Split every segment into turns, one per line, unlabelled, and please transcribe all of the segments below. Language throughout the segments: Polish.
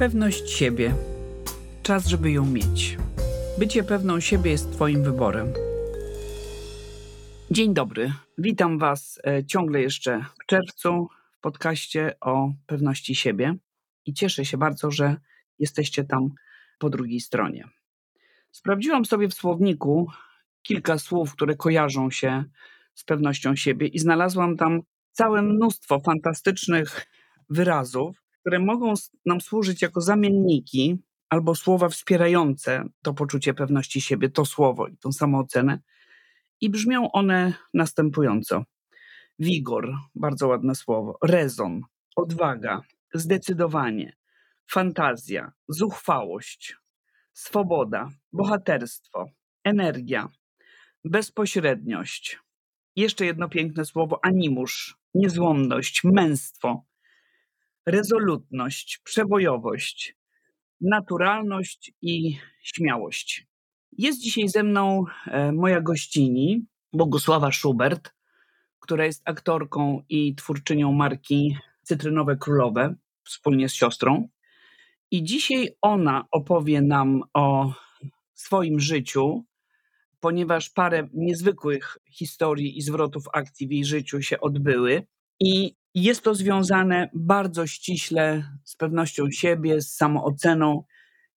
Pewność siebie. Czas, żeby ją mieć. Bycie pewną siebie jest Twoim wyborem. Dzień dobry. Witam Was e, ciągle jeszcze w czerwcu w podcaście o pewności siebie i cieszę się bardzo, że jesteście tam po drugiej stronie. Sprawdziłam sobie w słowniku kilka słów, które kojarzą się z pewnością siebie i znalazłam tam całe mnóstwo fantastycznych wyrazów, które mogą nam służyć jako zamienniki albo słowa wspierające to poczucie pewności siebie, to słowo i tą samoocenę. I brzmią one następująco: wigor, bardzo ładne słowo, rezon, odwaga, zdecydowanie, fantazja, zuchwałość, swoboda, bohaterstwo, energia, bezpośredniość. Jeszcze jedno piękne słowo animusz, niezłomność, męstwo, rezolutność, przebojowość, naturalność i śmiałość. Jest dzisiaj ze mną e, moja gościni, Bogusława Schubert, która jest aktorką i twórczynią marki Cytrynowe Królowe wspólnie z siostrą. I dzisiaj ona opowie nam o swoim życiu, ponieważ parę niezwykłych historii i zwrotów akcji w jej życiu się odbyły. I jest to związane bardzo ściśle z pewnością siebie, z samooceną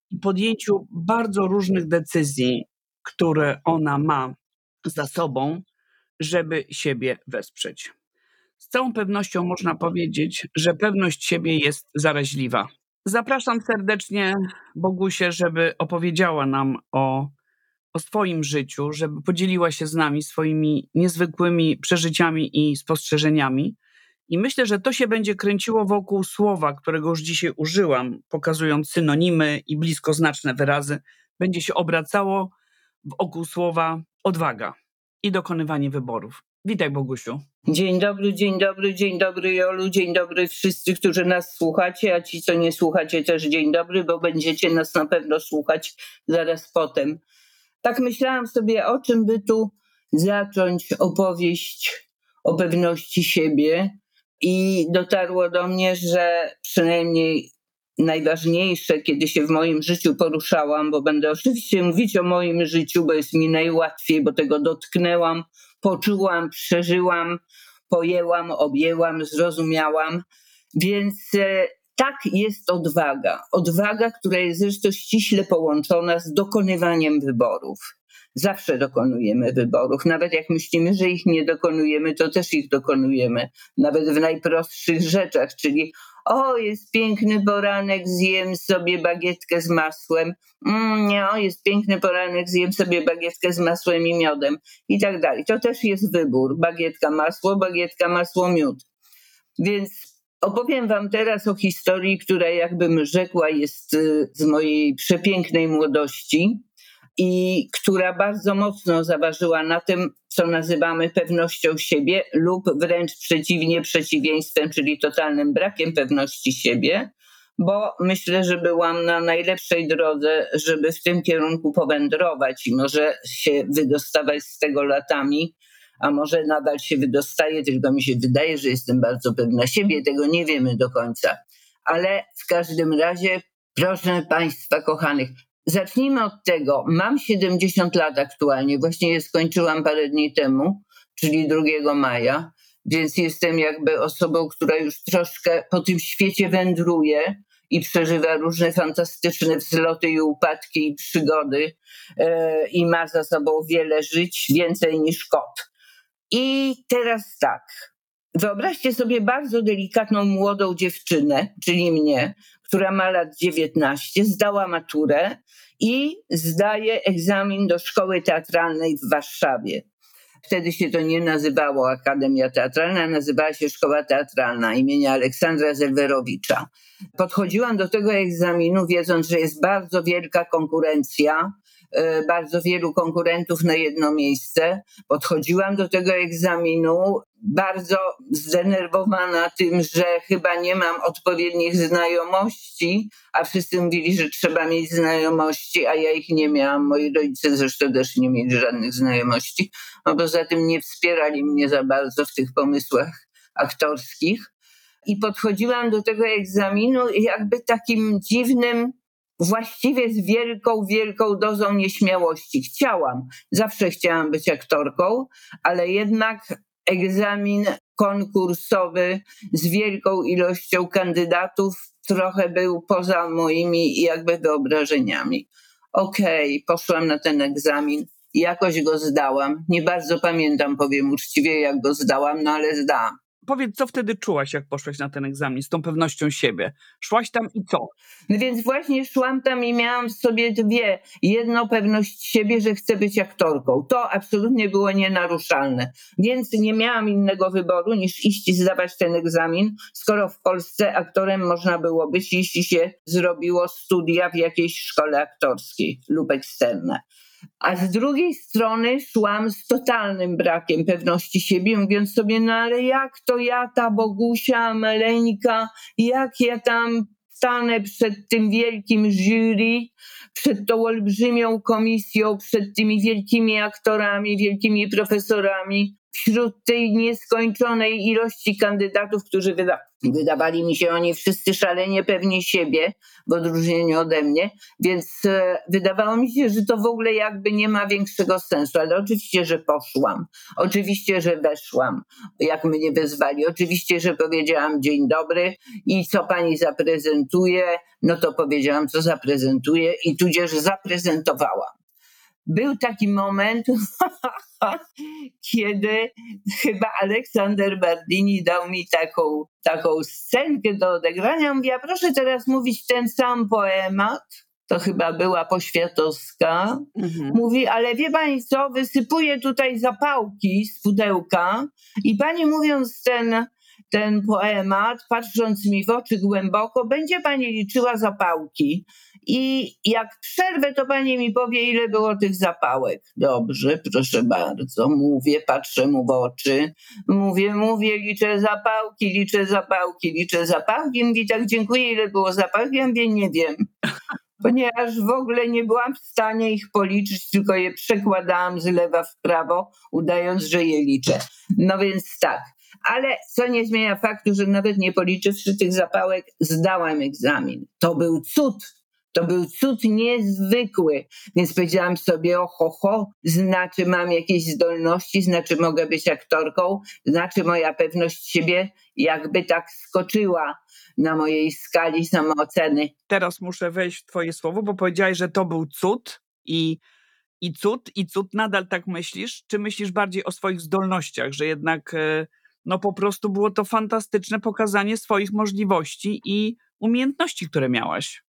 i podjęciu bardzo różnych decyzji, które ona ma za sobą, żeby siebie wesprzeć. Z całą pewnością można powiedzieć, że pewność siebie jest zaraźliwa. Zapraszam serdecznie Bogusie, żeby opowiedziała nam o, o swoim życiu, żeby podzieliła się z nami swoimi niezwykłymi przeżyciami i spostrzeżeniami. I myślę, że to się będzie kręciło wokół słowa, którego już dzisiaj użyłam, pokazując synonimy i bliskoznaczne wyrazy. Będzie się obracało wokół słowa odwaga i dokonywanie wyborów. Witaj, Bogusiu.
Dzień dobry, dzień dobry, dzień dobry, Jolu, dzień dobry wszyscy, którzy nas słuchacie, a ci, co nie słuchacie, też dzień dobry, bo będziecie nas na pewno słuchać zaraz potem. Tak myślałam sobie, o czym by tu zacząć opowieść o pewności siebie, i dotarło do mnie, że przynajmniej najważniejsze, kiedy się w moim życiu poruszałam, bo będę oczywiście mówić o moim życiu, bo jest mi najłatwiej, bo tego dotknęłam, poczułam, przeżyłam, pojęłam, objęłam, zrozumiałam. Więc e, tak jest odwaga. Odwaga, która jest zresztą ściśle połączona z dokonywaniem wyborów. Zawsze dokonujemy wyborów. Nawet jak myślimy, że ich nie dokonujemy, to też ich dokonujemy. Nawet w najprostszych rzeczach, czyli o, jest piękny poranek, zjem sobie bagietkę z masłem. Mm, nie, o, jest piękny poranek, zjem sobie bagietkę z masłem i miodem i tak dalej. To też jest wybór. Bagietka masło, bagietka masło miód. Więc opowiem wam teraz o historii, która jakbym rzekła jest y, z mojej przepięknej młodości i która bardzo mocno zaważyła na tym, co nazywamy pewnością siebie, lub wręcz przeciwnie, przeciwieństwem, czyli totalnym brakiem pewności siebie, bo myślę, że byłam na najlepszej drodze, żeby w tym kierunku powędrować i może się wydostawać z tego latami, a może nadal się wydostaje, tylko mi się wydaje, że jestem bardzo pewna siebie, tego nie wiemy do końca. Ale w każdym razie, proszę Państwa kochanych, Zacznijmy od tego. Mam 70 lat aktualnie, właśnie je skończyłam parę dni temu, czyli 2 maja, więc jestem jakby osobą, która już troszkę po tym świecie wędruje i przeżywa różne fantastyczne wzloty i upadki i przygody yy, i ma za sobą wiele żyć, więcej niż kot. I teraz tak. Wyobraźcie sobie bardzo delikatną młodą dziewczynę, czyli mnie, która ma lat 19, zdała maturę i zdaje egzamin do szkoły teatralnej w Warszawie. Wtedy się to nie nazywało Akademia Teatralna, nazywała się Szkoła Teatralna imienia Aleksandra Zelwerowicza. Podchodziłam do tego egzaminu, wiedząc, że jest bardzo wielka konkurencja, bardzo wielu konkurentów na jedno miejsce. Podchodziłam do tego egzaminu bardzo zdenerwowana tym, że chyba nie mam odpowiednich znajomości, a wszyscy mówili, że trzeba mieć znajomości, a ja ich nie miałam. Moi rodzice zresztą też nie mieli żadnych znajomości, a poza tym nie wspierali mnie za bardzo w tych pomysłach aktorskich. i podchodziłam do tego egzaminu jakby takim dziwnym, właściwie z wielką, wielką dozą nieśmiałości. Chciałam, zawsze chciałam być aktorką, ale jednak egzamin konkursowy z wielką ilością kandydatów trochę był poza moimi jakby wyobrażeniami. Okej, okay, poszłam na ten egzamin, jakoś go zdałam. Nie bardzo pamiętam, powiem uczciwie, jak go zdałam, no ale zdałam
powiedz, co wtedy czułaś, jak poszłaś na ten egzamin z tą pewnością siebie? Szłaś tam i co?
No więc właśnie szłam tam i miałam w sobie dwie. Jedno pewność siebie, że chcę być aktorką. To absolutnie było nienaruszalne. Więc nie miałam innego wyboru niż iść i zdawać ten egzamin, skoro w Polsce aktorem można było być, jeśli się zrobiło studia w jakiejś szkole aktorskiej lub eksterne. A z drugiej strony szłam z totalnym brakiem pewności siebie, mówiąc sobie, no ale jak to ja, ta Bogusia, Meleńka, jak ja tam stanę przed tym wielkim jury, przed tą olbrzymią komisją, przed tymi wielkimi aktorami, wielkimi profesorami, wśród tej nieskończonej ilości kandydatów, którzy wyda wydawali mi się oni wszyscy szalenie pewni siebie, w odróżnieniu ode mnie, więc e, wydawało mi się, że to w ogóle jakby nie ma większego sensu, ale oczywiście, że poszłam, oczywiście, że weszłam, jak mnie wezwali, oczywiście, że powiedziałam dzień dobry i co pani zaprezentuje, no to powiedziałam, co zaprezentuję i tudzież zaprezentowałam. Był taki moment, kiedy chyba Aleksander Bardini dał mi taką, taką scenkę do odegrania. Mówię, proszę teraz mówić ten sam poemat. To chyba była poświatowska. Mhm. Mówi, ale wie pani co, wysypuje tutaj zapałki z pudełka i pani mówiąc ten ten poemat, patrząc mi w oczy głęboko, będzie pani liczyła zapałki. I jak przerwę, to pani mi powie, ile było tych zapałek. Dobrze, proszę bardzo. Mówię, patrzę mu w oczy. Mówię, mówię, liczę zapałki, liczę zapałki, liczę zapałki. Mówi, tak dziękuję, ile było zapałki. Ja mówię, nie wiem. Ponieważ w ogóle nie byłam w stanie ich policzyć, tylko je przekładałam z lewa w prawo, udając, że je liczę. No więc tak ale co nie zmienia faktu, że nawet nie policzywszy tych zapałek, zdałam egzamin. To był cud. To był cud niezwykły, więc powiedziałam sobie, oho, ho, znaczy mam jakieś zdolności, znaczy mogę być aktorką, znaczy moja pewność siebie jakby tak skoczyła na mojej skali samooceny.
Teraz muszę wejść w twoje słowo, bo powiedziałeś, że to był cud i, i cud, i cud nadal tak myślisz? Czy myślisz bardziej o swoich zdolnościach, że jednak... E, no po prostu było to fantastyczne pokazanie swoich możliwości i umiejętności, które miałaś.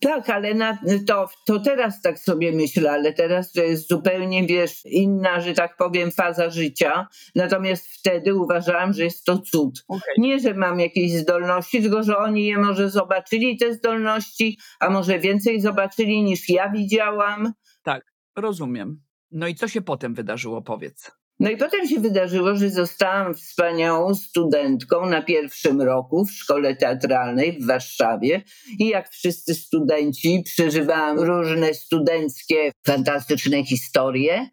Tak, ale na, to, to teraz tak sobie myślę, ale teraz to jest zupełnie, wiesz, inna, że tak powiem, faza życia. Natomiast wtedy uważałam, że jest to cud. Okay. Nie, że mam jakieś zdolności, tylko że oni je może zobaczyli, te zdolności, a może więcej zobaczyli niż ja widziałam.
Tak, rozumiem. No i co się potem wydarzyło, powiedz?
No i potem się wydarzyło, że zostałam wspaniałą studentką na pierwszym roku w szkole teatralnej w Warszawie i jak wszyscy studenci przeżywałam różne studenckie, fantastyczne historie,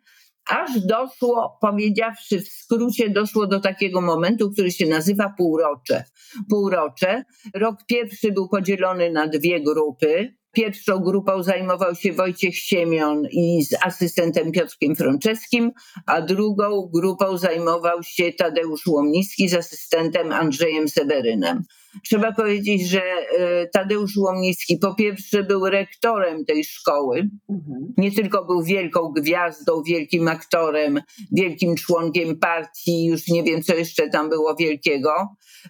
aż doszło, powiedziawszy w skrócie, doszło do takiego momentu, który się nazywa półrocze. Półrocze. Rok pierwszy był podzielony na dwie grupy. Pierwszą grupą zajmował się Wojciech Siemion i z asystentem Piotrkiem Frączewskim, a drugą grupą zajmował się Tadeusz Łomnicki z asystentem Andrzejem Sewerynem. Trzeba powiedzieć, że e, Tadeusz Łomnicki po pierwsze był rektorem tej szkoły, mhm. nie tylko był wielką gwiazdą, wielkim aktorem, wielkim członkiem partii, już nie wiem co jeszcze tam było wielkiego,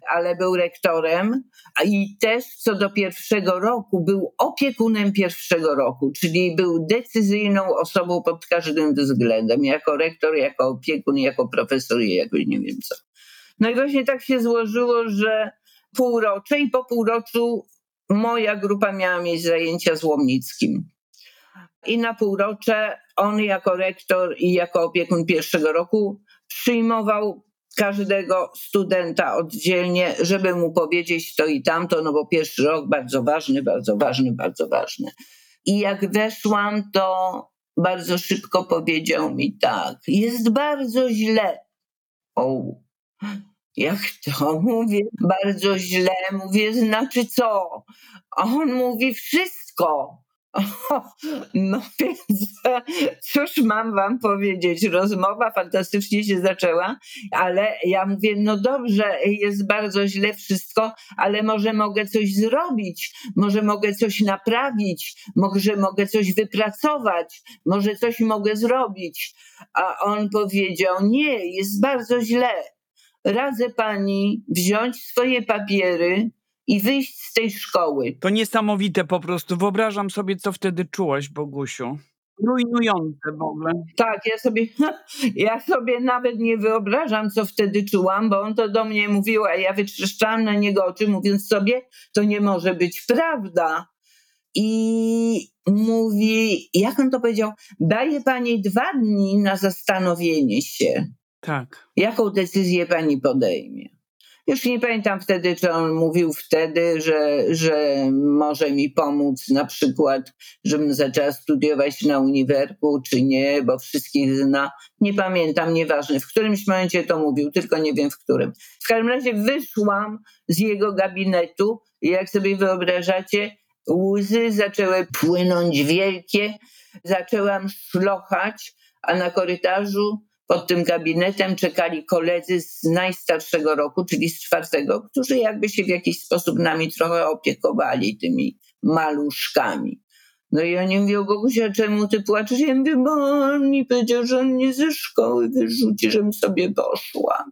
ale był rektorem i też co do pierwszego roku był opiekunem pierwszego roku, czyli był decyzyjną osobą pod każdym względem, jako rektor, jako opiekun, jako profesor i jako nie wiem co. No i właśnie tak się złożyło, że półrocze i po półroczu moja grupa miała mieć zajęcia z Łomnickim. I na półrocze on jako rektor i jako opiekun pierwszego roku przyjmował każdego studenta oddzielnie, żeby mu powiedzieć to i tamto, no bo pierwszy rok bardzo ważny, bardzo ważny, bardzo ważny. I jak weszłam, to bardzo szybko powiedział mi tak, jest bardzo źle. O, Jak to mówię? Bardzo źle. Mówię, znaczy co? A on mówi wszystko. No więc cóż mam wam powiedzieć? Rozmowa fantastycznie się zaczęła, ale ja mówię, no dobrze, jest bardzo źle wszystko, ale może mogę coś zrobić, może mogę coś naprawić, może mogę coś wypracować, może coś mogę zrobić. A on powiedział, nie, jest bardzo źle. Radzę pani wziąć swoje papiery, i wyjść z tej szkoły.
To niesamowite po prostu. Wyobrażam sobie, co wtedy czułaś, Bogusiu. Rujnujące w ogóle.
Tak, ja sobie, ja sobie nawet nie wyobrażam, co wtedy czułam, bo on to do mnie mówił, a ja wytrzeszczałam na niego oczy, mówiąc sobie, to nie może być prawda. I mówi, jak on to powiedział, daje pani dwa dni na zastanowienie się.
Tak.
Jaką decyzję pani podejmie? Już nie pamiętam wtedy, czy on mówił wtedy, że, że może mi pomóc na przykład, żebym zaczęła studiować na uniwerku, czy nie, bo wszystkich zna. Nie pamiętam, nieważne. W którymś momencie to mówił, tylko nie wiem w którym. W każdym razie wyszłam z jego gabinetu i jak sobie wyobrażacie, łzy zaczęły płynąć wielkie, zaczęłam szlochać, a na korytarzu pod tym gabinetem czekali koledzy z najstarszego roku, czyli z czwartego, którzy jakby się w jakiś sposób nami trochę opiekowali tymi maluszkami. No i oni mówią, Bogusia, czemu ty płaczesz? Ja mówię, bo on mi powiedział, że on mnie ze szkoły wyrzuci, żebym sobie poszła.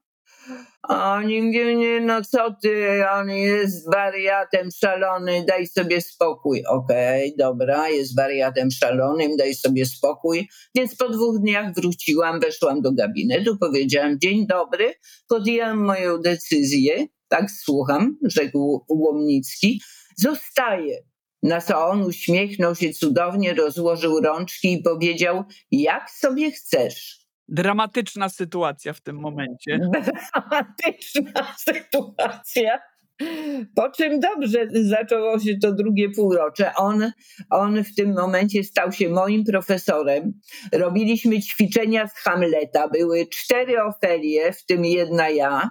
Oni mówią, nie no co ty, on jest wariatem szalonym, daj sobie spokój. Okej, okay, dobra, jest wariatem szalonym, daj sobie spokój. Więc po dwóch dniach wróciłam, weszłam do gabinetu, powiedziałam dzień dobry, podjęłam moją decyzję, tak słucham, rzekł Łomnicki, zostaję. Na co on uśmiechnął się cudownie, rozłożył rączki i powiedział, jak sobie chcesz
dramatyczna sytuacja w tym momencie.
Dramatyczna sytuacja. Po czym dobrze zaczęło się to drugie półrocze. On, on w tym momencie stał się moim profesorem. Robiliśmy ćwiczenia z Hamleta. Były cztery Ofelie, w tym jedna ja.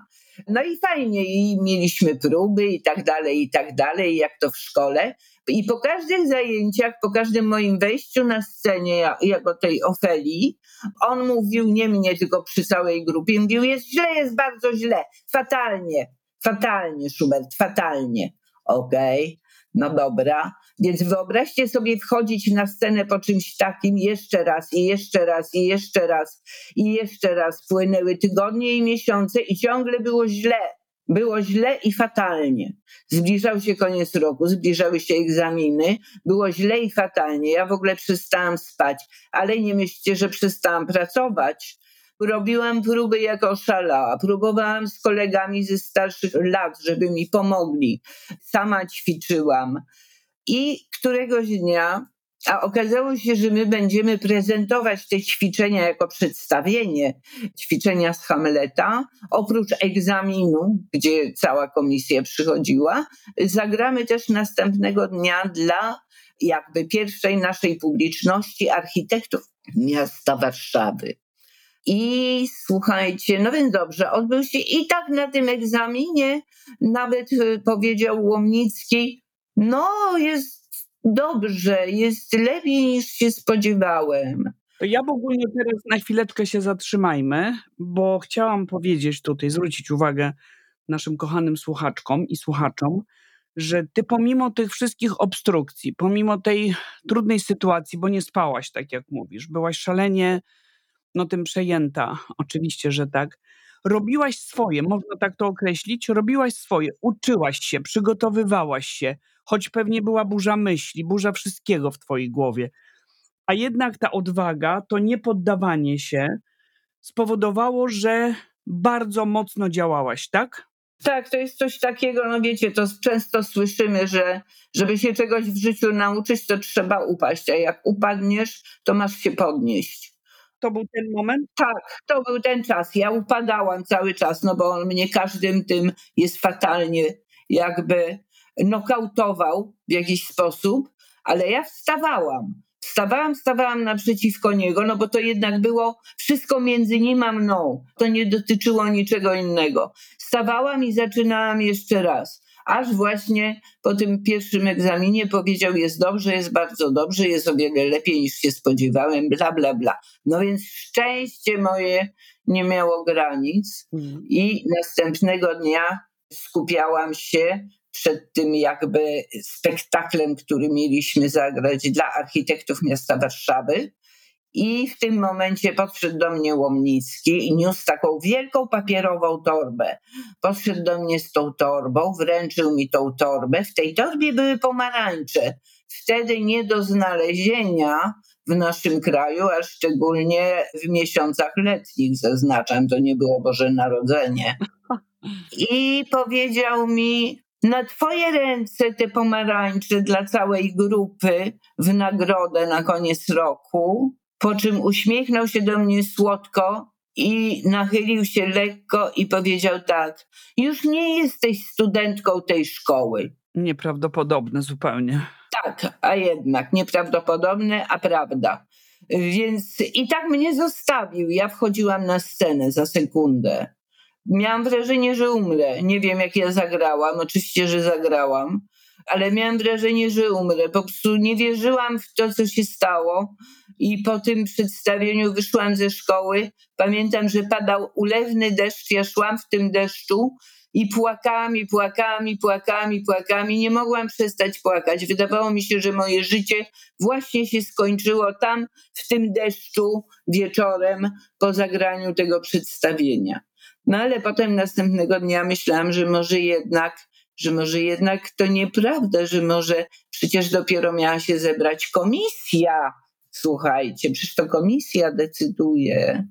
No i fajnie, i mieliśmy próby i tak dalej, i tak dalej, jak to w szkole. I po każdych zajęciach, po każdym moim wejściu na scenie jako tej Ofelii, on mówił nie mnie, tylko przy całej grupie, mówił jest źle, jest bardzo źle, fatalnie, fatalnie Schubert, fatalnie. Okej, okay. no dobra. Więc wyobraźcie sobie wchodzić na scenę po czymś takim jeszcze raz i jeszcze raz i jeszcze raz i jeszcze raz. Płynęły tygodnie i miesiące i ciągle było źle było źle i fatalnie. Zbliżał się koniec roku, zbliżały się egzaminy, było źle i fatalnie. Ja w ogóle przestałam spać, ale nie myślcie, że przestałam pracować. Robiłam próby jako szalała, próbowałam z kolegami ze starszych lat, żeby mi pomogli. Sama ćwiczyłam. I któregoś dnia a okazało się, że my będziemy prezentować te ćwiczenia jako przedstawienie ćwiczenia z Hamleta. Oprócz egzaminu, gdzie cała komisja przychodziła, zagramy też następnego dnia dla jakby pierwszej naszej publiczności architektów miasta Warszawy. I słuchajcie, no więc dobrze, odbył się i tak na tym egzaminie nawet powiedział Łomnicki, no jest dobrze, jest lepiej niż się spodziewałem.
To ja w ogóle teraz na chwileczkę się zatrzymajmy, bo chciałam powiedzieć tutaj, zwrócić uwagę naszym kochanym słuchaczkom i słuchaczom, że ty pomimo tych wszystkich obstrukcji, pomimo tej trudnej sytuacji, bo nie spałaś, tak jak mówisz, byłaś szalenie no tym przejęta, oczywiście, że tak, robiłaś swoje, można tak to określić, robiłaś swoje, uczyłaś się, przygotowywałaś się, choć pewnie była burza myśli, burza wszystkiego w twojej głowie. A jednak ta odwaga, to niepoddawanie się spowodowało, że bardzo mocno działałaś, tak?
Tak, to jest coś takiego, no wiecie, to często słyszymy, że żeby się czegoś w życiu nauczyć, to trzeba upaść, a jak upadniesz, to masz się podnieść.
To był ten moment?
Tak, to był ten czas. Ja upadałam cały czas, no bo on mnie każdym tym jest fatalnie jakby nokautował w jakiś sposób, ale ja wstawałam. stawałam, stawałam naprzeciwko niego, no bo to jednak było wszystko między nim a mną. To nie dotyczyło niczego innego. Stawałam i zaczynałam jeszcze raz. Aż właśnie po tym pierwszym egzaminie powiedział: Jest dobrze, jest bardzo dobrze, jest o wiele lepiej niż się spodziewałem, bla, bla, bla. No więc szczęście moje nie miało granic
Mhm.
i następnego dnia skupiałam się przed tym jakby spektaklem, który mieliśmy zagrać dla architektów miasta Warszawy. I w tym momencie podszedł do mnie Łomnicki i niósł taką wielką papierową torbę. Podszedł do mnie z tą torbą, wręczył mi tą torbę. W tej torbie były pomarańcze. Wtedy nie do znalezienia w naszym kraju, a szczególnie w miesiącach letnich, zaznaczam, to nie było Boże Narodzenie. I powiedział mi, na twoje ręce te pomarańcze dla całej grupy w nagrodę na koniec roku, po czym uśmiechnął się do mnie słodko i nachylił się lekko i powiedział tak, już nie jesteś studentką tej szkoły.
Nieprawdopodobne zupełnie.
Tak, a jednak nieprawdopodobne, a prawda. Więc i tak mnie zostawił. Ja wchodziłam na scenę za sekundę. Miałam wrażenie, że umrę. Nie wiem, jak ja zagrałam. Oczywiście, że zagrałam, ale miałam wrażenie, że umrę. Po prostu nie wierzyłam w to, co się stało. I po tym przedstawieniu wyszłam ze szkoły. Pamiętam, że padał ulewny deszcz. Ja szłam w tym deszczu i płakałam, i płakałam, i płakałam, i płakałam, i nie mogłam przestać płakać. Wydawało mi się, że moje życie właśnie się skończyło tam, w tym deszczu, wieczorem, po zagraniu tego przedstawienia. No ale potem następnego dnia myślałam, że może jednak, że może jednak to nieprawda, że może przecież dopiero miała się zebrać komisja. Słuchajcie, przecież to komisja decyduje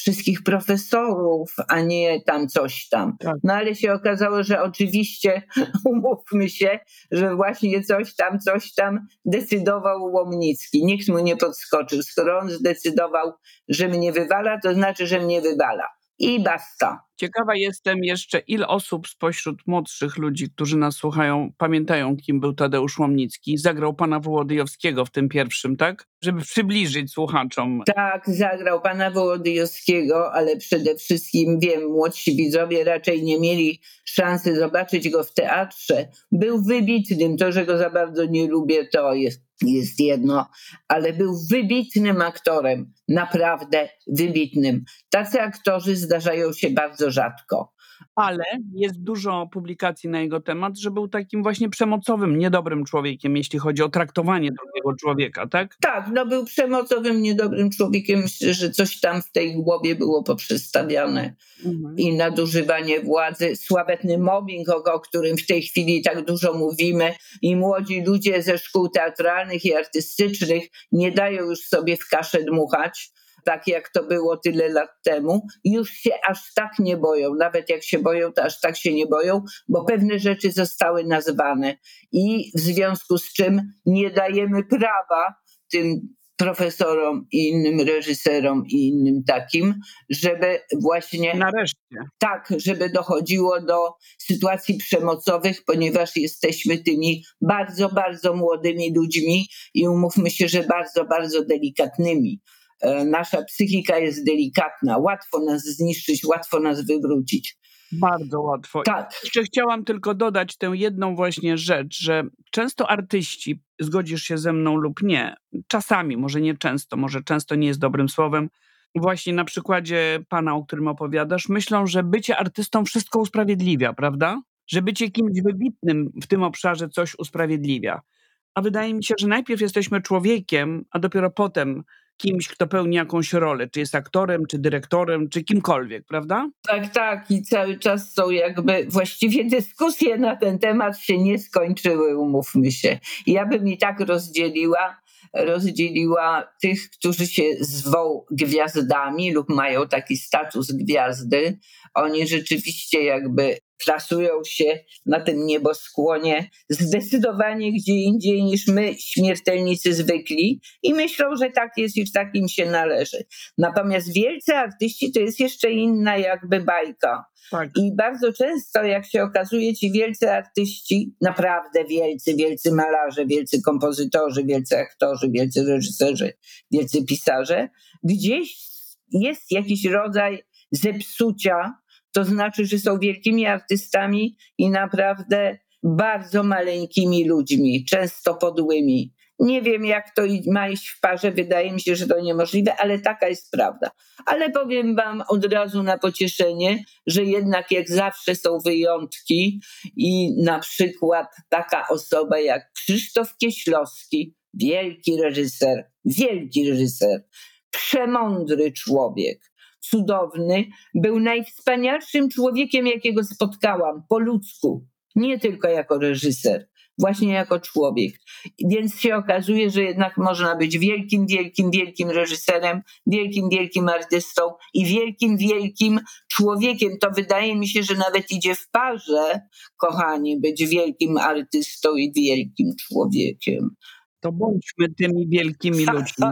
wszystkich profesorów, a nie tam coś tam.
Tak.
No ale się okazało, że oczywiście, umówmy się, że właśnie coś tam, coś tam decydował Łomnicki. Nikt mu nie podskoczył. Skoro on zdecydował, że mnie wywala, to znaczy, że mnie wywala. I basta.
Ciekawa jestem jeszcze, ile osób spośród młodszych ludzi, którzy nas słuchają, pamiętają, kim był Tadeusz Łomnicki. Zagrał pana Wołodyjowskiego w tym pierwszym, tak? Żeby przybliżyć słuchaczom.
Tak, zagrał pana Wołodyjowskiego, ale przede wszystkim wiem, młodsi widzowie raczej nie mieli szansy zobaczyć go w teatrze. Był wybitnym, to, że go za bardzo nie lubię, to jest, jest jedno, ale był wybitnym aktorem, naprawdę wybitnym. Tacy aktorzy zdarzają się bardzo rzadko.
Ale jest dużo publikacji na jego temat, że był takim właśnie przemocowym, niedobrym człowiekiem, jeśli chodzi o traktowanie drugiego człowieka, tak?
Tak, no był przemocowym, niedobrym człowiekiem. Myślę, że coś tam w tej głowie było poprzestawiane.
Mhm.
i nadużywanie władzy, sławetny mobbing, o, o którym w tej chwili tak dużo mówimy, i młodzi ludzie ze szkół teatralnych i artystycznych nie dają już sobie w kaszę dmuchać, tak jak to było tyle lat temu. Już się aż tak nie boją, nawet jak się boją, to aż tak się nie boją, bo pewne rzeczy zostały nazwane i w związku z czym nie dajemy prawa tym profesorom i innym reżyserom i innym takim, żeby właśnie
Nareszcie.
tak, żeby dochodziło do sytuacji przemocowych, ponieważ jesteśmy tymi bardzo, bardzo młodymi ludźmi i umówmy się, że bardzo, bardzo delikatnymi. E, Nasza psychika jest delikatna, łatwo nas zniszczyć, łatwo nas wywrócić.
Bardzo łatwo.
Tak,
Jeszcze chciałam tylko dodać tę jedną właśnie rzecz, że często artyści, zgodzisz się ze mną lub nie, czasami, może nie często, może często nie jest dobrym słowem, właśnie na przykładzie pana, o którym opowiadasz, myślą, że bycie artystą wszystko usprawiedliwia, prawda? Że bycie kimś wybitnym w tym obszarze coś usprawiedliwia. A wydaje mi się, że najpierw jesteśmy człowiekiem, a dopiero potem kimś, kto pełni jakąś rolę, czy jest aktorem, czy dyrektorem, czy kimkolwiek, prawda?
tak, tak. I cały czas są jakby właściwie dyskusje na ten temat się nie skończyły, umówmy się. Ja bym i tak rozdzieliła rozdzieliła tych, którzy się zwą gwiazdami lub mają taki status gwiazdy. Oni rzeczywiście jakby plasują się na tym nieboskłonie zdecydowanie gdzie indziej niż my, śmiertelnicy zwykli, i myślą, że tak jest i tak im się należy. Natomiast wielcy artyści to jest jeszcze inna jakby bajka. Tak. I bardzo często, jak się okazuje, ci wielcy artyści, naprawdę wielcy, wielcy malarze, wielcy kompozytorzy, wielcy aktorzy, wielcy reżyserzy, wielcy pisarze, gdzieś jest jakiś rodzaj zepsucia, to znaczy, że są wielkimi artystami i naprawdę bardzo maleńkimi ludźmi, często podłymi. Nie wiem, jak to ma iść w parze, wydaje mi się, że to niemożliwe, ale taka jest prawda. Ale powiem Wam od razu na pocieszenie, że jednak jak zawsze są wyjątki i na przykład taka osoba jak Krzysztof Kieślowski, wielki reżyser, wielki reżyser, przemądry człowiek, cudowny, był najwspanialszym człowiekiem, jakiego spotkałam po ludzku, nie tylko jako reżyser właśnie jako człowiek. Więc się okazuje, że jednak można być wielkim, wielkim, wielkim reżyserem, wielkim, wielkim artystą i wielkim, wielkim człowiekiem. To wydaje mi się, że nawet idzie w parze, kochani, być wielkim artystą i wielkim człowiekiem
to bądźmy tymi wielkimi ludźmi.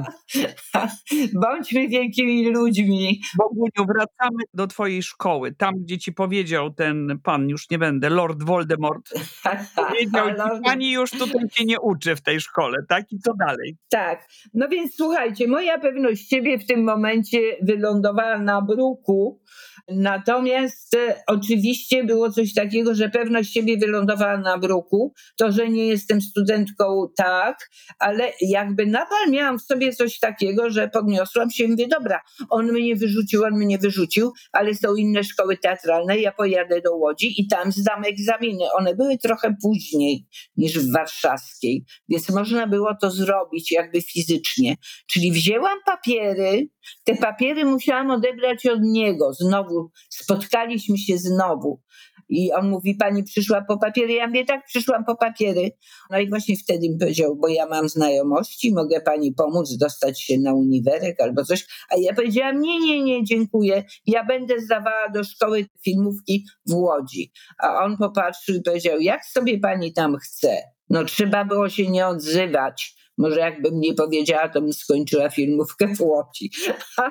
bądźmy wielkimi ludźmi.
Boguniu, wracamy do twojej szkoły. Tam, gdzie ci powiedział ten pan, już nie będę, Lord Voldemort, powiedział ci, pani już tutaj się nie uczy w tej szkole, tak? I co dalej?
Tak. No więc słuchajcie, moja pewność siebie w tym momencie wylądowała na bruku, Natomiast e, oczywiście było coś takiego, że pewność siebie wylądowała na bruku. To, że nie jestem studentką, tak, ale jakby nadal miałam w sobie coś takiego, że podniosłam się i mówię, dobra, on mnie wyrzucił, on mnie wyrzucił, ale są inne szkoły teatralne, ja pojadę do Łodzi i tam zdam egzaminy. One były trochę później niż w warszawskiej, więc można było to zrobić jakby fizycznie. Czyli wzięłam papiery, te papiery musiałam odebrać od niego. Znowu spotkaliśmy się znowu. I on mówi, pani przyszła po papiery? Ja mówię, tak, przyszłam po papiery. No i właśnie wtedy mi powiedział, bo ja mam znajomości, mogę pani pomóc dostać się na uniwerek albo coś. A ja powiedziałam, nie, nie, nie, dziękuję. Ja będę zdawała do szkoły filmówki w Łodzi. A on popatrzył i powiedział, jak sobie pani tam chce? No trzeba było się nie odzywać. Może jakbym nie powiedziała, to bym skończyła filmówkę w Łodzi.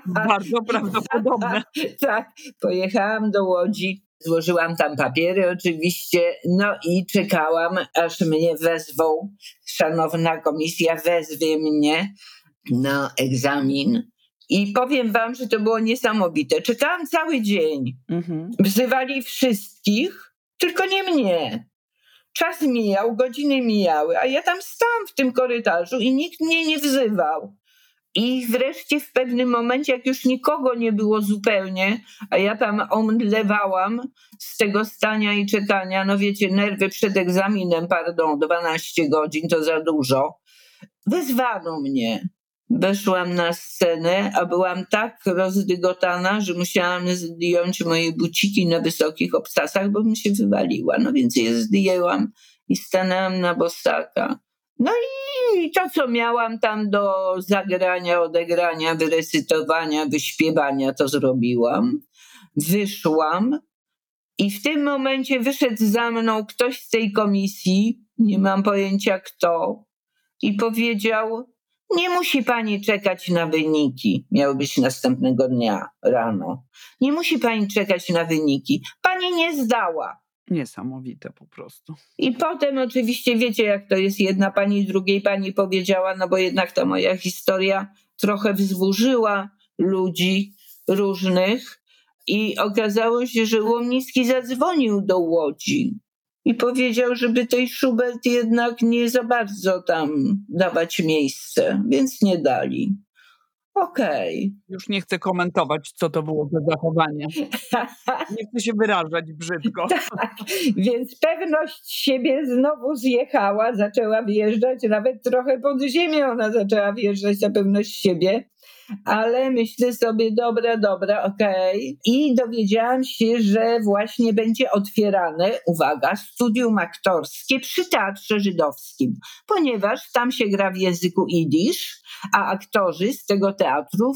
Bardzo prawdopodobne.
tak, pojechałam do Łodzi, złożyłam tam papiery oczywiście, no i czekałam, aż mnie wezwą. Szanowna komisja wezwie mnie na egzamin. I powiem wam, że to było niesamowite. Czekałam cały dzień. Mhm. Wzywali wszystkich, tylko nie mnie. Czas mijał, godziny mijały, a ja tam stałam w tym korytarzu i nikt mnie nie wzywał. I wreszcie w pewnym momencie, jak już nikogo nie było zupełnie, a ja tam omdlewałam z tego stania i czekania, no wiecie, nerwy przed egzaminem, pardon, 12 godzin to za dużo, wezwano mnie. Weszłam na scenę, a byłam tak rozdygotana, że musiałam zdjąć moje buciki na wysokich obcasach, bo mi się wywaliła. No więc je zdjęłam i stanęłam na bosaka. No i to, co miałam tam do zagrania, odegrania, wyrecytowania, wyśpiewania, to zrobiłam. Wyszłam i w tym momencie wyszedł za mną ktoś z tej komisji, nie mam pojęcia kto, i powiedział: nie musi pani czekać na wyniki. Miały być następnego dnia rano. Nie musi pani czekać na wyniki. Pani nie zdała.
Niesamowite po prostu.
I potem oczywiście wiecie, jak to jest. Jedna pani drugiej pani powiedziała, no bo jednak ta moja historia trochę wzburzyła ludzi różnych. I okazało się, że Łomnicki zadzwonił do Łodzi i powiedział, żeby tej Schubert jednak nie za bardzo tam dawać miejsce, więc nie dali. Okej. Okay.
Już nie chcę komentować, co to było za zachowanie. Nie chcę się wyrażać brzydko.
tak, więc pewność siebie znowu zjechała, zaczęła wjeżdżać, nawet trochę pod ziemię ona zaczęła wjeżdżać ta pewność siebie ale myślę sobie, dobra, dobra, okej. Okay. I dowiedziałam się, że właśnie będzie otwierane, uwaga, studium aktorskie przy Teatrze Żydowskim, ponieważ tam się gra w języku idisz, a aktorzy z tego teatru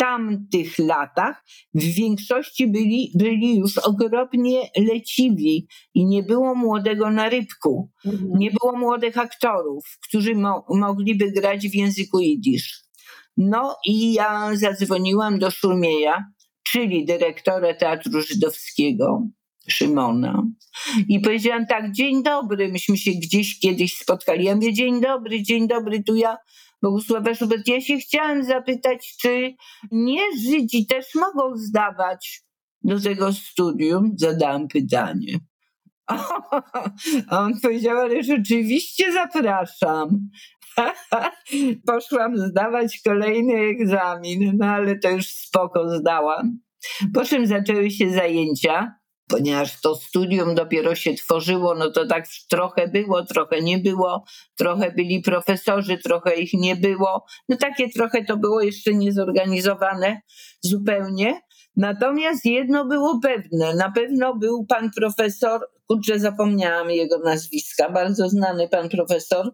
tamtych latach w większości byli, byli już okropnie leciwi i nie było młodego na rybku. Mhm. Nie było młodych aktorów, którzy mo mogliby grać w języku jidysz. No i ja zadzwoniłam do Szumieja, czyli dyrektora Teatru Żydowskiego, Szymona. I powiedziałam tak, dzień dobry, myśmy się gdzieś kiedyś spotkali. Ja mówię, dzień dobry, dzień dobry, tu ja Bogusława Szubert. Ja się chciałam zapytać, czy nie Żydzi też mogą zdawać do tego studium? Zadałam pytanie. A on powiedział, ale rzeczywiście zapraszam. Poszłam zdawać kolejny egzamin, no ale to już spoko zdałam. Po czym zaczęły się zajęcia ponieważ to studium dopiero się tworzyło, no to tak trochę było, trochę nie było, trochę byli profesorzy, trochę ich nie było. No takie trochę to było jeszcze niezorganizowane zupełnie. Natomiast jedno było pewne, na pewno był pan profesor, kurczę zapomniałam jego nazwiska, bardzo znany pan profesor,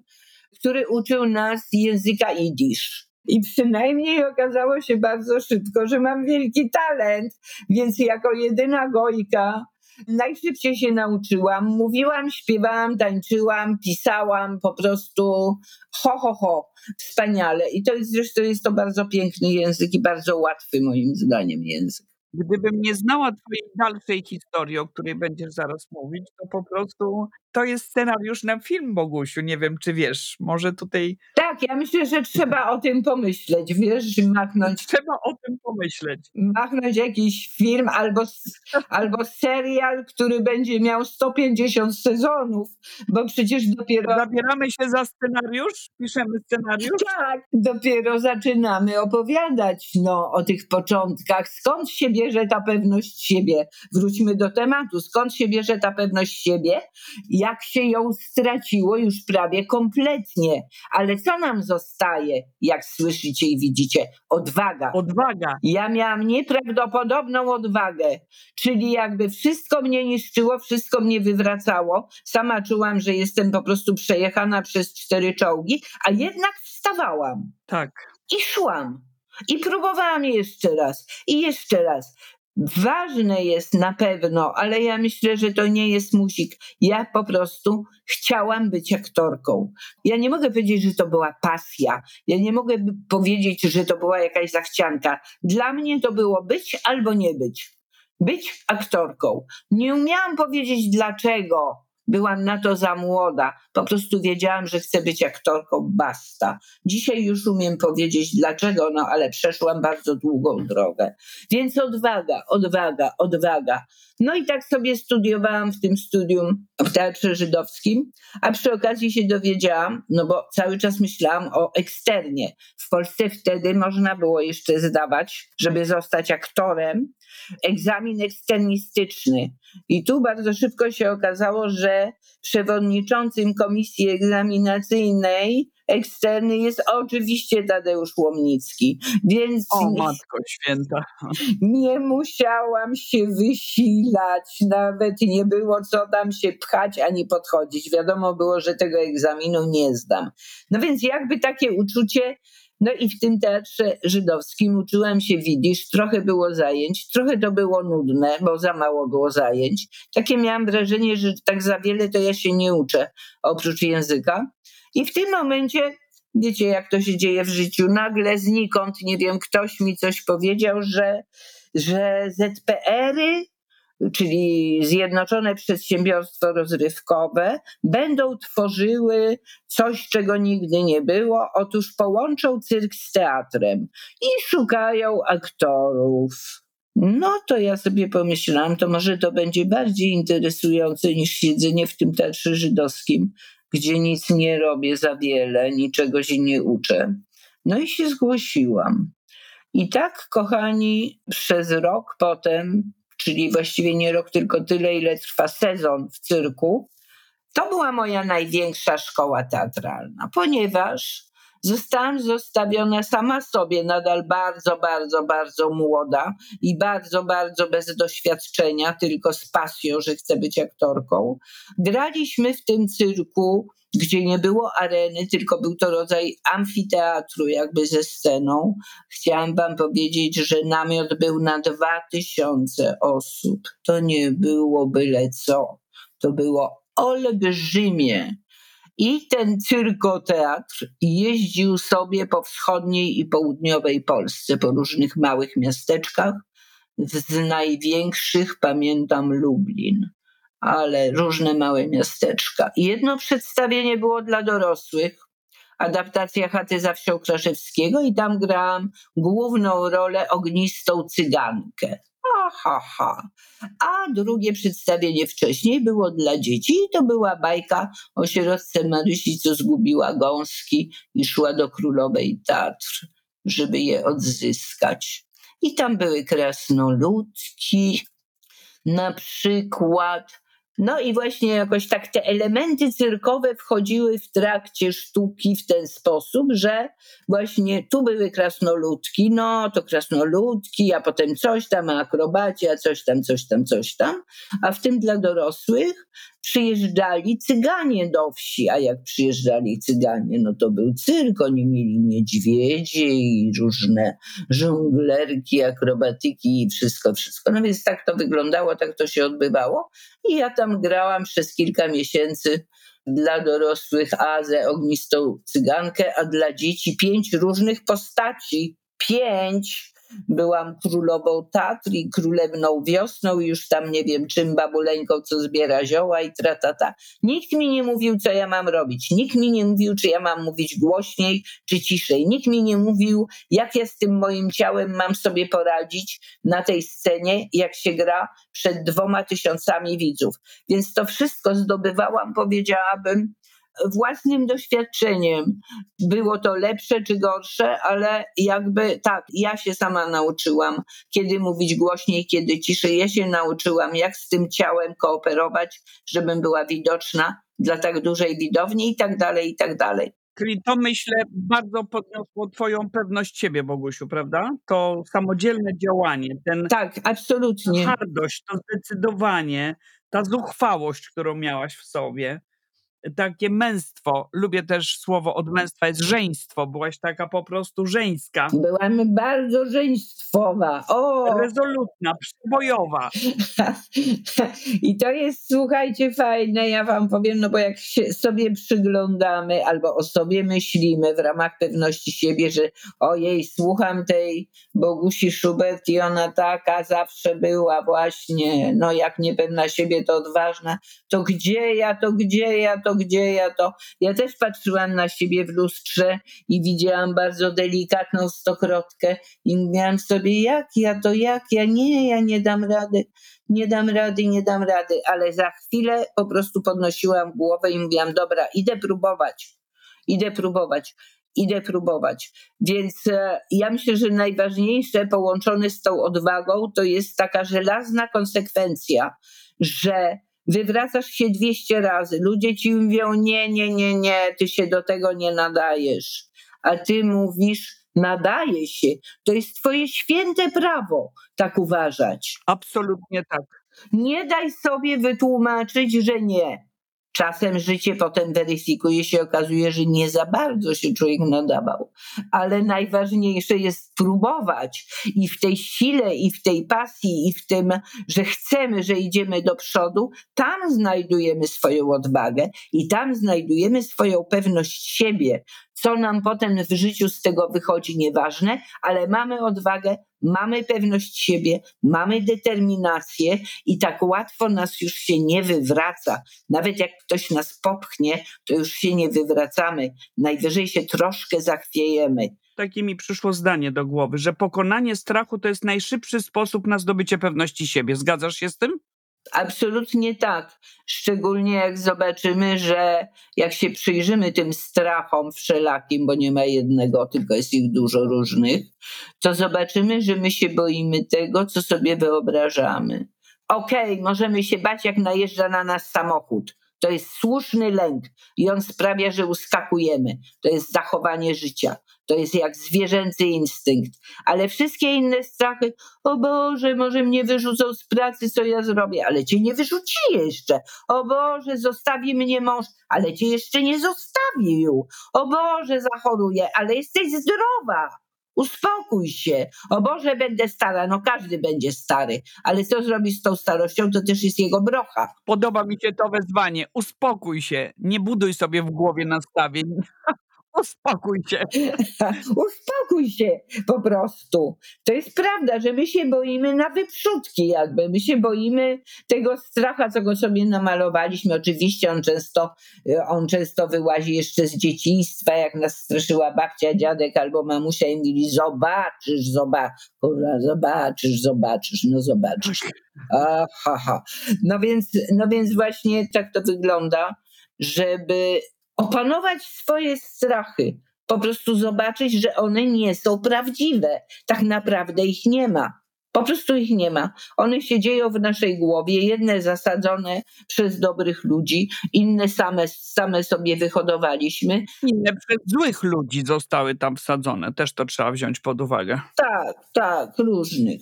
który uczył nas języka jidysz. I przynajmniej okazało się bardzo szybko, że mam wielki talent, więc jako jedyna gojka najszybciej się nauczyłam. Mówiłam, śpiewałam, tańczyłam, pisałam, po prostu ho, ho, ho, wspaniale. I to jest zresztą jest to bardzo piękny język i bardzo łatwy moim zdaniem język.
Gdybym nie znała Twojej dalszej historii, o której będziesz zaraz mówić, to po prostu to jest scenariusz na film, Bogusiu. Nie wiem, czy wiesz, może tutaj.
Tak, ja myślę, że trzeba o tym pomyśleć, wiesz, machnąć.
Trzeba o tym pomyśleć.
Machnąć jakiś film albo, albo serial, który będzie miał 150 sezonów, bo przecież dopiero.
Zabieramy się za scenariusz? Piszemy scenariusz?
Tak, dopiero zaczynamy opowiadać no, o tych początkach. Skąd się bierze ta pewność siebie? Wróćmy do tematu. Skąd się bierze ta pewność siebie? Jak się ją straciło już prawie kompletnie. Ale co nam zostaje, jak słyszycie i widzicie? Odwaga.
Odwaga.
Ja miałam nieprawdopodobną odwagę, czyli jakby wszystko mnie niszczyło, wszystko mnie wywracało. Sama czułam, że jestem po prostu przejechana przez cztery czołgi, a jednak wstawałam.
Tak.
I szłam. I próbowałam jeszcze raz, i jeszcze raz. Ważne jest na pewno, ale ja myślę, że to nie jest musik. Ja po prostu chciałam być aktorką. Ja nie mogę powiedzieć, że to była pasja. Ja nie mogę powiedzieć, że to była jakaś zachcianka. Dla mnie to było być albo nie być. Być aktorką. Nie umiałam powiedzieć dlaczego Byłam na to za młoda. Po prostu wiedziałam, że chcę być aktorką, basta. Dzisiaj już umiem powiedzieć dlaczego, no ale przeszłam bardzo długą drogę. Więc odwaga, odwaga, odwaga. No i tak sobie studiowałam w tym studium w Teatrze Żydowskim, a przy okazji się dowiedziałam, no bo cały czas myślałam o eksternie. W Polsce wtedy można było jeszcze zdawać, żeby zostać aktorem, egzamin eksternistyczny. I tu bardzo szybko się okazało, że przewodniczącym komisji egzaminacyjnej eksterny jest oczywiście Tadeusz Łomnicki. Więc
o matko święta.
Nie musiałam się wysilać, nawet nie było co tam się pchać ani podchodzić. Wiadomo było, że tego egzaminu nie zdam. No więc jakby takie uczucie no i w tym teatrze żydowskim uczyłam się widzisz, trochę było zajęć, trochę to było nudne, bo za mało było zajęć. Takie miałam wrażenie, że tak za wiele to ja się nie uczę, oprócz języka. I w tym momencie, wiecie jak to się dzieje w życiu, nagle znikąd, nie wiem, ktoś mi coś powiedział, że, że ZPR-y czyli Zjednoczone Przedsiębiorstwo Rozrywkowe, będą tworzyły coś, czego nigdy nie było. Otóż połączą cyrk z teatrem i szukają aktorów. No to ja sobie pomyślałam, to może to będzie bardziej interesujące niż siedzenie w tym teatrze żydowskim, gdzie nic nie robię za wiele, niczego się nie uczę. No i się zgłosiłam. I tak, kochani, przez rok potem czyli właściwie nie rok, tylko tyle, ile trwa sezon w cyrku, to była moja największa szkoła teatralna, ponieważ zostałam zostawiona sama sobie, nadal bardzo, bardzo, bardzo młoda i bardzo, bardzo bez doświadczenia, tylko z pasją, że chcę być aktorką. Graliśmy w tym cyrku gdzie nie było areny, tylko był to rodzaj amfiteatru, jakby ze sceną. Chciałam Wam powiedzieć, że namiot był na dwa tysiące osób. To nie było byle co. To było olbrzymie. I ten cyrkoteatr jeździł sobie po wschodniej i południowej Polsce, po różnych małych miasteczkach. Z największych pamiętam Lublin ale różne małe miasteczka. Jedno przedstawienie było dla dorosłych, adaptacja chaty za wsią Kraszewskiego i tam grałam główną rolę ognistą cygankę. Ha, ha. A drugie przedstawienie wcześniej było dla dzieci i to była bajka o sierotce Marysi, co zgubiła gąski i szła do królowej Tatr, żeby je odzyskać. I tam były krasnoludki, na przykład no i właśnie jakoś tak te elementy cyrkowe wchodziły w trakcie sztuki w ten sposób, że właśnie tu były krasnoludki, no to krasnoludki, a potem coś tam, akrobacja, coś tam, coś tam, coś tam, a w tym dla dorosłych przyjeżdżali cyganie do wsi, a jak przyjeżdżali cyganie, no to był cyrk, oni mieli niedźwiedzie i różne żonglerki, akrobatyki i wszystko, wszystko. No więc tak to wyglądało, tak to się odbywało i ja tam grałam przez kilka miesięcy dla dorosłych Azę, ognistą cygankę, a dla dzieci pięć różnych postaci. Pięć byłam królową Tatr i królewną wiosną i już tam nie wiem czym babuleńką, co zbiera zioła i tratata. Nikt mi nie mówił, co ja mam robić. Nikt mi nie mówił, czy ja mam mówić głośniej, czy ciszej. Nikt mi nie mówił, jak ja z tym moim ciałem mam sobie poradzić na tej scenie, jak się gra przed dwoma tysiącami widzów. Więc to wszystko zdobywałam, powiedziałabym, własnym doświadczeniem. Było to lepsze czy gorsze, ale jakby tak, ja się sama nauczyłam, kiedy mówić głośniej, kiedy ciszej. Ja się nauczyłam, jak z tym ciałem kooperować, żebym była widoczna dla tak dużej widowni i tak dalej, i tak dalej.
Czyli to myślę bardzo podniosło Twoją pewność siebie, Bogusiu, prawda? To samodzielne działanie, ten.
Tak, absolutnie.
Twardość, to zdecydowanie, ta zuchwałość, którą miałaś w sobie takie męstwo. Lubię też słowo od męstwa jest żeństwo. Byłaś taka po prostu żeńska.
Byłam bardzo żeństwowa. O!
Rezolutna, przebojowa.
I to jest, słuchajcie, fajne, ja wam powiem, no bo jak się sobie przyglądamy albo o sobie myślimy w ramach pewności siebie, że ojej, słucham tej Bogusi Schubert i ona taka zawsze była właśnie, no jak niepewna siebie, to odważna, to gdzie ja, to gdzie ja, to gdzie ja to. Ja też patrzyłam na siebie w lustrze i widziałam bardzo delikatną stokrotkę i mówiłam sobie, jak ja to, jak ja, nie, ja nie dam rady, nie dam rady, nie dam rady, ale za chwilę po prostu podnosiłam głowę i mówiłam, dobra, idę próbować, idę próbować idę próbować. Więc e, ja myślę, że najważniejsze połączone z tą odwagą to jest taka żelazna konsekwencja, że wywracasz się 200 razy, ludzie ci mówią nie, nie, nie, nie, ty się do tego nie nadajesz, a ty mówisz nadaje się. To jest twoje święte prawo tak uważać.
Absolutnie tak.
Nie daj sobie wytłumaczyć, że nie. Czasem życie potem weryfikuje się, okazuje, że nie za bardzo się człowiek nadawał, ale najważniejsze jest próbować i w tej sile, i w tej pasji, i w tym, że chcemy, że idziemy do przodu, tam znajdujemy swoją odwagę i tam znajdujemy swoją pewność siebie. Co nam potem w życiu z tego wychodzi, nieważne, ale mamy odwagę, mamy pewność siebie, mamy determinację i tak łatwo nas już się nie wywraca. Nawet jak ktoś nas popchnie, to już się nie wywracamy. Najwyżej się troszkę zachwiejemy.
Takie mi przyszło zdanie do głowy, że pokonanie strachu to jest najszybszy sposób na zdobycie pewności siebie. Zgadzasz się z tym?
Absolutnie tak. Szczególnie jak zobaczymy, że jak się przyjrzymy tym strachom wszelakim, bo nie ma jednego, tylko jest ich dużo różnych, to zobaczymy, że my się boimy tego, co sobie wyobrażamy. Okej, okay, możemy się bać, jak najeżdża na nas samochód. To jest słuszny lęk i on sprawia, że uskakujemy. To jest zachowanie życia. To jest jak zwierzęcy instynkt. Ale wszystkie inne strachy, o Boże, może mnie wyrzucą z pracy, co ja zrobię? Ale cię nie wyrzuci jeszcze. O Boże, zostawi mnie mąż, ale cię jeszcze nie zostawił. O Boże, zachoruję, ale jesteś zdrowa. Uspokój się. O Boże, będę stara. No każdy będzie stary, ale co zrobi z tą starością, to też jest jego brocha.
Podoba mi się to wezwanie. Uspokój się. Nie buduj sobie w głowie nastawień. Uspokój się.
Uspokój się po prostu. To jest prawda, że my się boimy na wyprzódki jakby. My się boimy tego stracha, co go sobie namalowaliśmy. Oczywiście on często, on często wyłazi jeszcze z dzieciństwa, jak nas straszyła babcia, dziadek albo mamusia i mówili zobaczysz, zobaczysz, zobaczysz, zobaczysz, no zobaczysz. Aha. No więc, no więc właśnie tak to wygląda, żeby opanować swoje strachy, po prostu zobaczyć, że one nie są prawdziwe. Tak naprawdę ich nie ma. Po prostu ich nie ma. One się dzieją w naszej głowie, jedne zasadzone przez dobrych ludzi, inne same, same sobie wyhodowaliśmy.
Inne przez złych ludzi zostały tam wsadzone. Też to trzeba wziąć pod uwagę.
Tak, tak, różnych.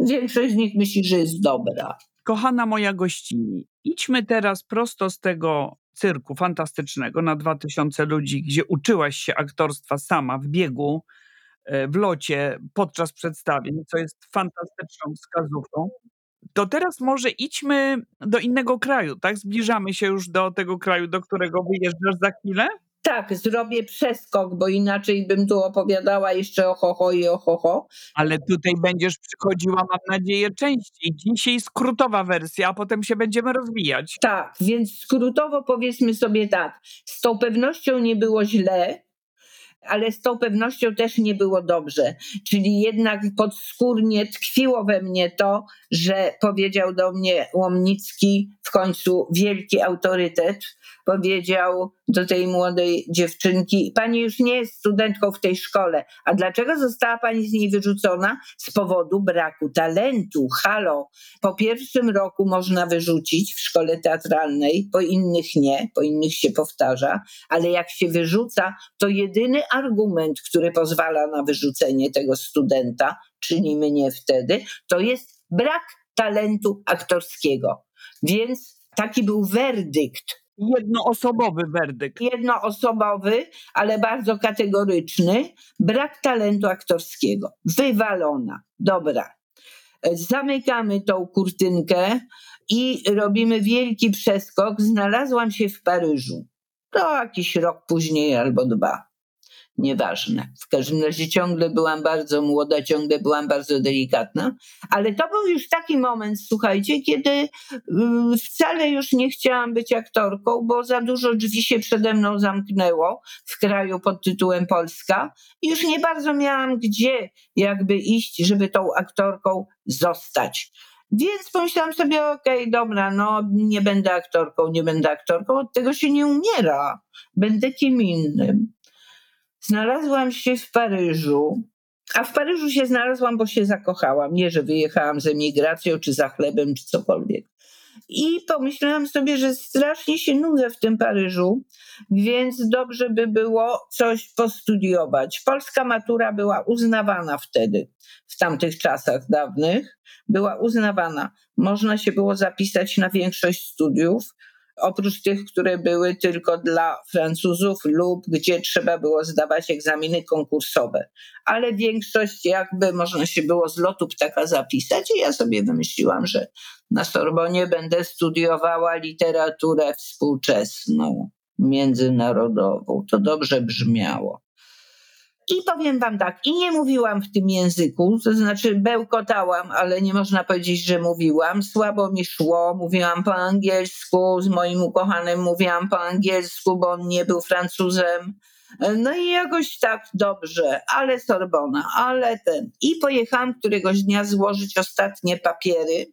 Większość z nich myśli, że jest dobra.
Kochana moja gościni, idźmy teraz prosto z tego cyrku fantastycznego na 2000 ludzi, gdzie uczyłaś się aktorstwa sama w biegu, e, w locie, podczas przedstawień, co jest fantastyczną wskazówką. To teraz może idźmy do innego kraju, tak? Zbliżamy się już do tego kraju, do którego wyjeżdżasz za chwilę?
Tak, zrobię przeskok, bo inaczej bym tu opowiadała jeszcze o ho i o ho.
Ale tutaj będziesz przychodziła, mam nadzieję, częściej. Dzisiaj skrótowa wersja, a potem się będziemy rozwijać.
Tak, więc skrótowo powiedzmy sobie tak. Z tą pewnością nie było źle, ale z tą pewnością też nie było dobrze. Czyli jednak podskórnie tkwiło we mnie to, że powiedział do mnie Łomnicki w końcu wielki autorytet, powiedział do tej młodej dziewczynki: Pani już nie jest studentką w tej szkole. A dlaczego została pani z niej wyrzucona? Z powodu braku talentu. Halo. Po pierwszym roku można wyrzucić w szkole teatralnej, po innych nie, po innych się powtarza, ale jak się wyrzuca, to jedyny argument, który pozwala na wyrzucenie tego studenta, czyli mnie wtedy, to jest brak talentu aktorskiego. Więc taki był werdykt
Jednoosobowy werdykt.
Jednoosobowy, ale bardzo kategoryczny. Brak talentu aktorskiego. Wywalona. Dobra. Zamykamy tą kurtynkę i robimy wielki przeskok. Znalazłam się w Paryżu. To jakiś rok później albo dwa nieważne. W każdym razie ciągle byłam bardzo młoda, ciągle byłam bardzo delikatna, ale to był już taki moment, słuchajcie, kiedy y, wcale już nie chciałam być aktorką, bo za dużo drzwi się przede mną zamknęło w kraju pod tytułem Polska i już nie bardzo miałam gdzie jakby iść, żeby tą aktorką zostać. Więc pomyślałam sobie, okej, okay, dobra, no nie będę aktorką, nie będę aktorką, od tego się nie umiera. Będę kim innym. Znalazłam się w Paryżu, a w Paryżu się znalazłam, bo się zakochałam. Nie, że wyjechałam z emigracją, czy za chlebem, czy cokolwiek. I pomyślałam sobie, że strasznie się nudzę w tym Paryżu, więc dobrze by było coś postudiować. Polska matura była uznawana wtedy, w tamtych czasach dawnych, była uznawana. Można się było zapisać na większość studiów oprócz tych, które były tylko dla Francuzów lub gdzie trzeba było zdawać egzaminy konkursowe. Ale większość jakby można się było z lotu ptaka zapisać i ja sobie wymyśliłam, że na Sorbonie będę studiowała literaturę współczesną, międzynarodową. To dobrze brzmiało. I powiem wam tak, i nie mówiłam w tym języku, to znaczy bełkotałam, ale nie można powiedzieć, że mówiłam. Słabo mi szło, mówiłam po angielsku, z moim ukochanym mówiłam po angielsku, bo on nie był Francuzem. No i jakoś tak dobrze, ale Sorbona, ale ten. I pojechałam któregoś dnia złożyć ostatnie papiery,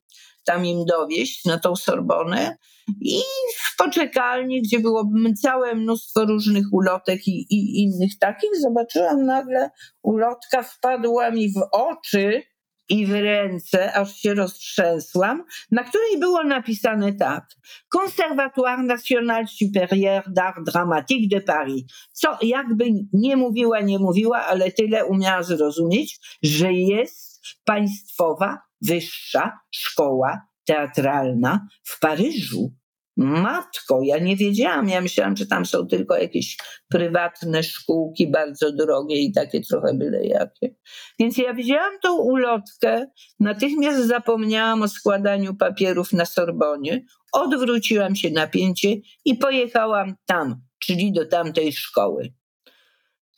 tam im dowieść na tą Sorbonę. I w poczekalni, gdzie było całe mnóstwo różnych ulotek i, i innych takich, zobaczyłam nagle ulotka, wpadła mi w oczy i w ręce, aż się roztrzęsłam, na której było napisane tak. Conservatoire National Supérieur d'Art Dramatique de Paris. Co jakby nie mówiła, nie mówiła, ale tyle umiała zrozumieć, że jest państwowa wyższa szkoła teatralna w Paryżu. Matko, ja nie wiedziałam, ja myślałam, że tam są tylko jakieś prywatne szkółki bardzo drogie i takie trochę byle jakie. Więc ja widziałam tą ulotkę, natychmiast zapomniałam o składaniu papierów na Sorbonie, odwróciłam się na pięcie i pojechałam tam, czyli do tamtej szkoły.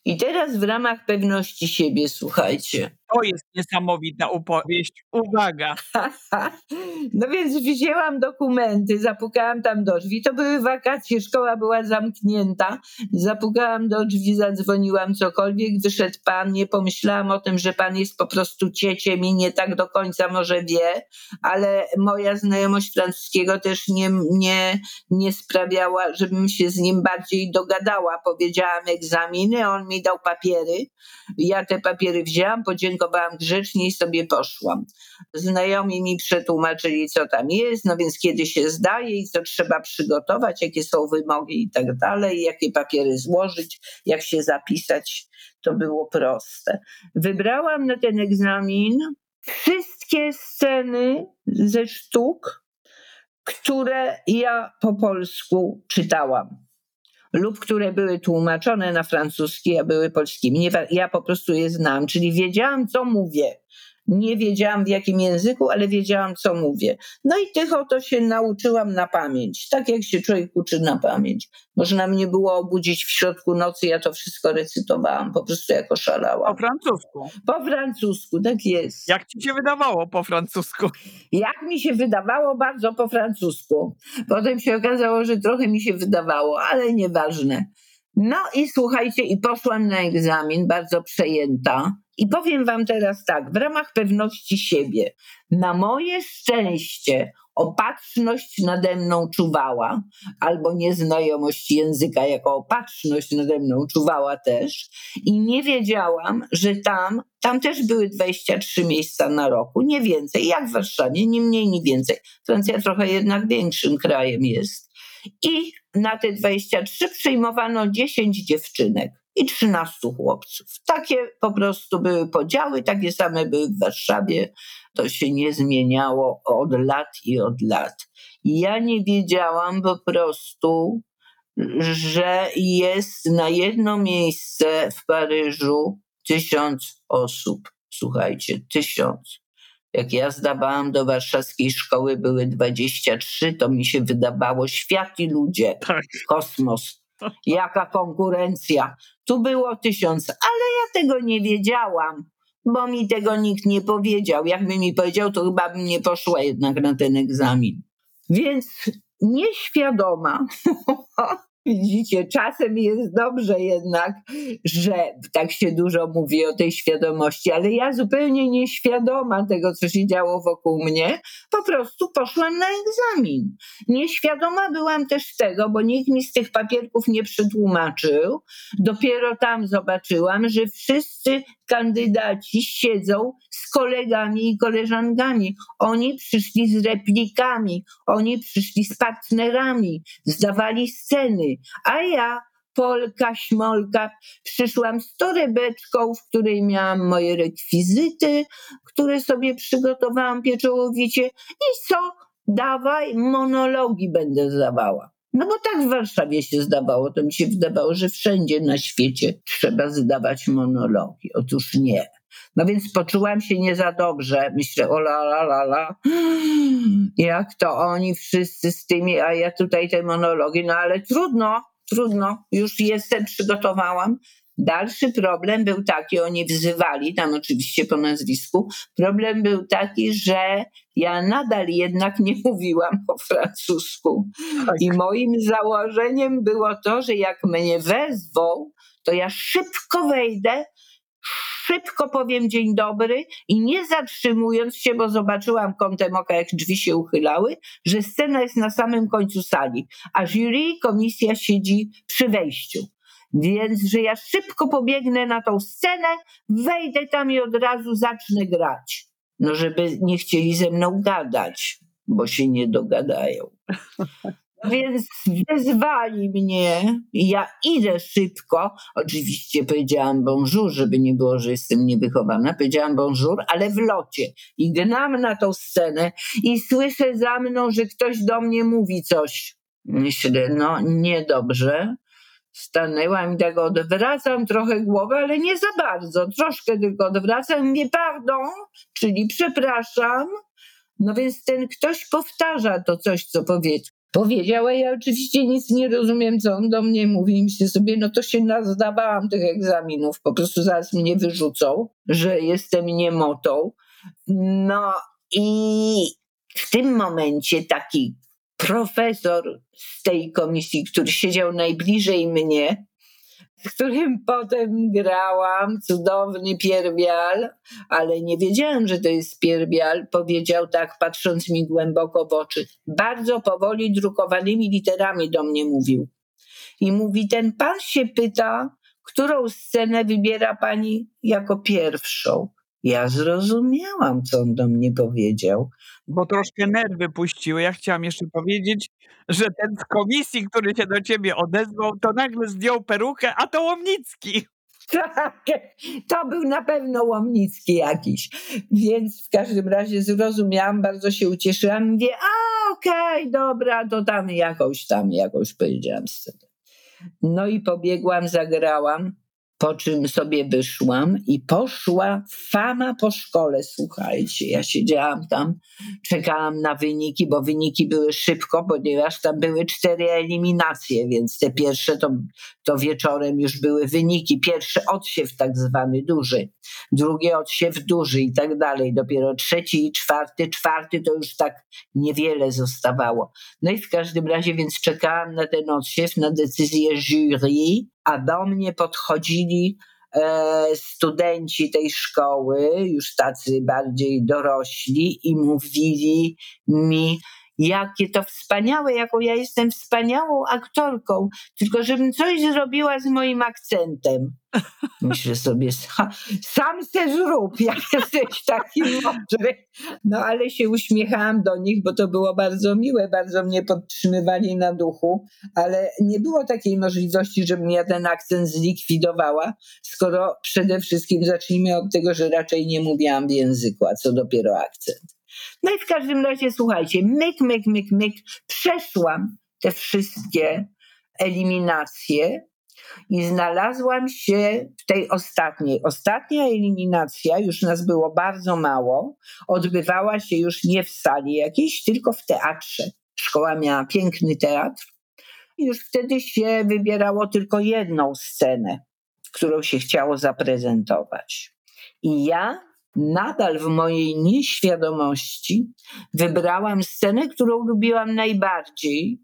I teraz w ramach pewności siebie, słuchajcie.
To jest niesamowita opowieść. Uwaga.
no więc wzięłam dokumenty, zapukałam tam do drzwi. To były wakacje, szkoła była zamknięta. Zapukałam do drzwi, zadzwoniłam cokolwiek. Wyszedł pan, nie pomyślałam o tym, że pan jest po prostu cieciem i nie tak do końca może wie, ale moja znajomość francuskiego też nie, nie, nie sprawiała, żebym się z nim bardziej dogadała. Powiedziałam egzaminy, on mi dał papiery. Ja te papiery wzięłam, podziękowałam podziękowałam grzecznie i sobie poszłam. Znajomi mi przetłumaczyli, co tam jest, no więc kiedy się zdaje i co trzeba przygotować, jakie są wymogi i tak dalej, jakie papiery złożyć, jak się zapisać. To było proste. Wybrałam na ten egzamin wszystkie sceny ze sztuk, które ja po polsku czytałam lub które były tłumaczone na francuski, a były polskimi. ja po prostu je znam, czyli wiedziałam, co mówię. Nie wiedziałam w jakim języku, ale wiedziałam, co mówię. No i tych oto się nauczyłam na pamięć, tak jak się człowiek uczy na pamięć. Można mnie było obudzić w środku nocy, ja to wszystko recytowałam, po prostu jako szalała.
Po francusku?
Po francusku, tak jest.
Jak ci się wydawało po francusku?
Jak mi się wydawało, bardzo po francusku. Potem się okazało, że trochę mi się wydawało, ale nieważne. No i słuchajcie, i poszłam na egzamin, bardzo przejęta. I powiem Wam teraz tak, w ramach pewności siebie, na moje szczęście opatrzność nade mną czuwała, albo nieznajomość języka jako opatrzność nade mną czuwała też. I nie wiedziałam, że tam, tam też były 23 miejsca na roku, nie więcej, jak w Warszawie, nie mniej, nie więcej. Francja trochę jednak większym krajem jest. I na te 23 przyjmowano 10 dziewczynek i 13 chłopców. Takie po prostu były podziały, takie same były w Warszawie. To się nie zmieniało od lat i od lat. Ja nie wiedziałam po prostu, że jest na jedno miejsce w Paryżu tysiąc osób. Słuchajcie, tysiąc. Jak ja zdawałam do warszawskiej szkoły, były 23, to mi się wydawało świat i ludzie, tak. kosmos. Jaka konkurencja. Tu było tysiąc, ale ja tego nie wiedziałam, bo mi tego nikt nie powiedział. Jakby mi powiedział, to chyba bym nie poszła jednak na ten egzamin. Więc nieświadoma Widzicie, czasem jest dobrze jednak, że tak się dużo mówi o tej świadomości, ale ja zupełnie nieświadoma tego, co się działo wokół mnie, po prostu poszłam na egzamin. Nieświadoma byłam też tego, bo nikt mi z tych papierków nie przetłumaczył. Dopiero tam zobaczyłam, że wszyscy kandydaci siedzą kolegami i koleżankami. Oni przyszli z replikami, oni przyszli z partnerami, zdawali sceny, a ja Polka, śmolka, przyszłam z torebeczką, w której miałam moje rekwizyty, które sobie przygotowałam pieczołowicie i co? Dawaj, monologi będę zdawała. No bo tak w Warszawie się zdawało, to mi się wydawało, że wszędzie na świecie trzeba zdawać monologi. Otóż nie. No więc poczułam się nie za dobrze. Myślę, o la la la la, jak to oni wszyscy z tymi, a ja tutaj te monologi, no ale trudno, trudno, już jestem, przygotowałam. Dalszy problem był taki, oni wzywali, tam oczywiście po nazwisku, problem był taki, że ja nadal jednak nie mówiłam po francusku. Tak. I moim założeniem było to, że jak mnie wezwą, to ja szybko wejdę, szybko powiem dzień dobry i nie zatrzymując się, bo zobaczyłam kątem oka, jak drzwi się uchylały, że scena jest na samym końcu sali, a jury, komisja siedzi przy wejściu. Więc, że ja szybko pobiegnę na tą scenę, wejdę tam i od razu zacznę grać. no żeby nie chcieli ze mną gadać, bo się nie dogadają. Więc wezwali mnie, ja idę szybko. Oczywiście powiedziałam bonjour, żeby nie było, że jestem niewychowana. Powiedziałam bonjour, ale w locie. I gnam na tą scenę i słyszę za mną, że ktoś do mnie mówi coś. Myślę, no niedobrze. Stanęłam i tak odwracam trochę głowę, ale nie za bardzo. Troszkę tylko odwracam mówię pardon, czyli przepraszam. No więc ten ktoś powtarza to coś, co powiedział. Powiedziała, ja oczywiście nic nie rozumiem, co on do mnie mówi. I myślę sobie, no to się nazdawałam tych egzaminów, po prostu zaraz mnie wyrzucą, że jestem niemotą. No i w tym momencie taki profesor z tej komisji, który siedział najbliżej mnie, z którym potem grałam, cudowny pierwial, ale nie wiedziałam, że to jest pierwial, powiedział tak, patrząc mi głęboko w oczy. Bardzo powoli drukowanymi literami do mnie mówił. I mówi, ten pan się pyta, którą scenę wybiera pani jako pierwszą. Ja zrozumiałam, co on do mnie powiedział.
Bo troszkę nerwy puściły. Ja chciałam jeszcze powiedzieć, że ten z komisji, który się do ciebie odezwał, to nagle zdjął perukę, a to Łomnicki.
Tak, to był na pewno Łomnicki jakiś. Więc w każdym razie zrozumiałam, bardzo się ucieszyłam. Mówię, a okej, okay, dobra, to tam jakąś tam, jakąś powiedziałam scenę. No i pobiegłam, zagrałam po czym sobie wyszłam i poszła fama po szkole, słuchajcie. Ja siedziałam tam, czekałam na wyniki, bo wyniki były szybko, ponieważ tam były cztery eliminacje, więc te pierwsze to, to wieczorem już były wyniki. Pierwszy odsiew tak zwany duży, drugi odsiew duży i tak dalej. Dopiero trzeci i czwarty, czwarty to już tak niewiele zostawało. No i w każdym razie więc czekałam na ten odsiew, na decyzję jury, a do mnie podchodzili e, studenci tej szkoły, już tacy bardziej dorośli, i mówili mi, jakie to wspaniałe, jaką ja jestem wspaniałą aktorką, tylko żebym coś zrobiła z moim akcentem. Myślę sobie, sam se zrób, jak jesteś taki mądry. No ale się uśmiechałam do nich, bo to było bardzo miłe, bardzo mnie podtrzymywali na duchu, ale nie było takiej możliwości, żebym ja ten akcent zlikwidowała, skoro przede wszystkim zacznijmy od tego, że raczej nie mówiłam w języku, a co dopiero akcent. No i w każdym razie, słuchajcie, myk, myk, myk, myk, przeszłam te wszystkie eliminacje i znalazłam się w tej ostatniej. Ostatnia eliminacja, już nas było bardzo mało, odbywała się już nie w sali jakiejś, tylko w teatrze. Szkoła miała piękny teatr i już wtedy się wybierało tylko jedną scenę, którą się chciało zaprezentować. I ja nadal w mojej nieświadomości wybrałam scenę, którą lubiłam najbardziej,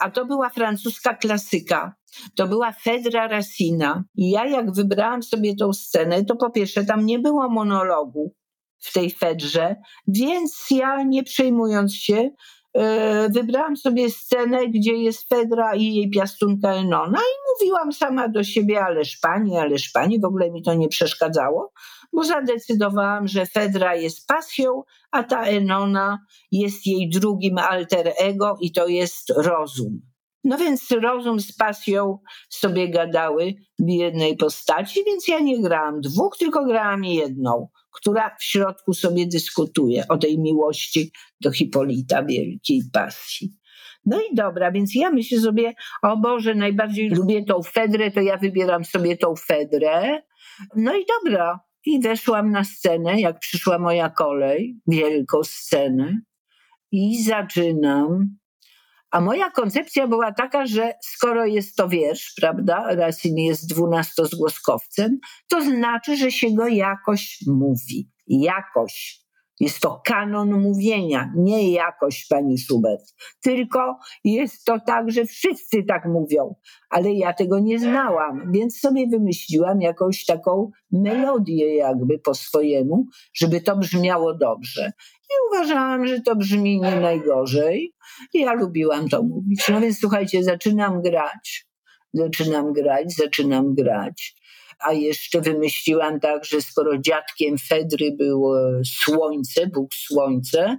a to była francuska klasyka. To była Fedra Racina. I ja, jak wybrałam sobie tą scenę, to po pierwsze tam nie było monologu w tej Fedrze, więc ja, nie przejmując się, e, wybrałam sobie scenę, gdzie jest Fedra i jej piastunka Enona i mówiłam sama do siebie, ależ pani, ależ pani, w ogóle mi to nie przeszkadzało, bo zadecydowałam, że Fedra jest pasją, a ta Enona jest jej drugim alter ego i to jest rozum. No więc rozum z pasją sobie gadały w jednej postaci, więc ja nie grałam dwóch, tylko grałam jedną, która w środku sobie dyskutuje o tej miłości do Hipolita, wielkiej pasji. No i dobra, więc ja myślę sobie, o Boże, najbardziej lubię tą Fedrę, to ja wybieram sobie tą Fedrę. No i dobra, i weszłam na scenę, jak przyszła moja kolej, wielką scenę, i zaczynam. A moja koncepcja była taka, że skoro jest to wiersz, prawda, Racine jest dwunastozgłoskowcem, to znaczy, że się go jakoś mówi. Jakoś. Jest to kanon mówienia, nie jakość pani Schubert, tylko jest to tak, że wszyscy tak mówią, ale ja tego nie znałam, więc sobie wymyśliłam jakąś taką melodię jakby po swojemu, żeby to brzmiało dobrze. I uważałam, że to brzmi nie najgorzej. I ja lubiłam to mówić. No więc słuchajcie, zaczynam grać, zaczynam grać, zaczynam grać a jeszcze wymyśliłam tak, że skoro dziadkiem Fedry było Słońce, Bóg Słońce,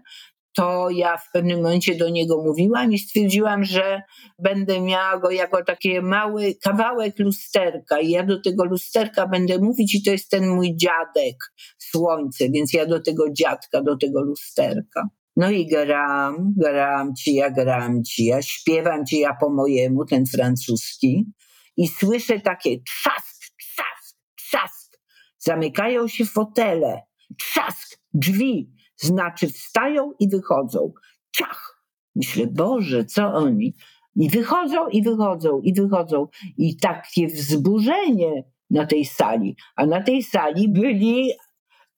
to ja w pewnym momencie do niego mówiłam i stwierdziłam, że będę miała go jako taki mały kawałek lusterka i ja do tego lusterka będę mówić i to jest ten mój dziadek, słońce, więc ja do tego dziadka, do tego lusterka. No i gram, gram ci, ja gram ci, ja śpiewam ci, ja po mojemu, ten francuski i słyszę takie trzask, trzask. Zamykają się fotele, trzask, drzwi, znaczy wstają i wychodzą. Ciach! Myślę, Boże, co oni? I wychodzą, i wychodzą, i wychodzą. I takie wzburzenie na tej sali. A na tej sali byli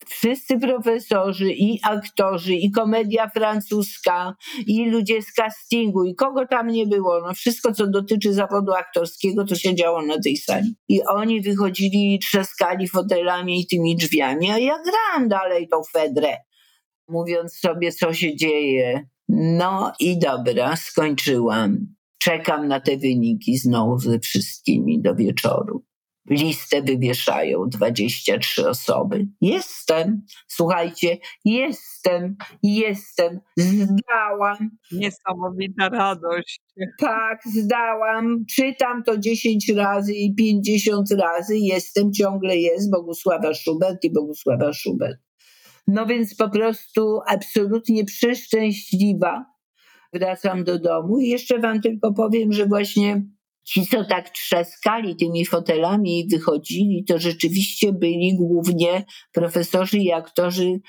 wszyscy profesorzy i aktorzy i komedia francuska i ludzie z castingu i kogo tam nie było, no wszystko co dotyczy zawodu aktorskiego to się działo na tej sali. I oni wychodzili i trzaskali fotelami i tymi drzwiami, a ja grałam dalej tą Fedrę mówiąc sobie, co się dzieje. No i dobra, skończyłam. Czekam na te wyniki znowu ze wszystkimi do wieczoru. Listę wywieszają 23 osoby. Jestem, słuchajcie, jestem, jestem, zdałam.
Niesamowita radość.
Tak, zdałam. Czytam to 10 razy i 50 razy. Jestem, ciągle jest Bogusława Szubert i Bogusława Szubert. No więc po prostu absolutnie przeszczęśliwa. Wracam do domu i jeszcze wam tylko powiem, że właśnie ci, co tak trzaskali tymi fotelami i wychodzili, to rzeczywiście byli głównie profesorzy i aktorzy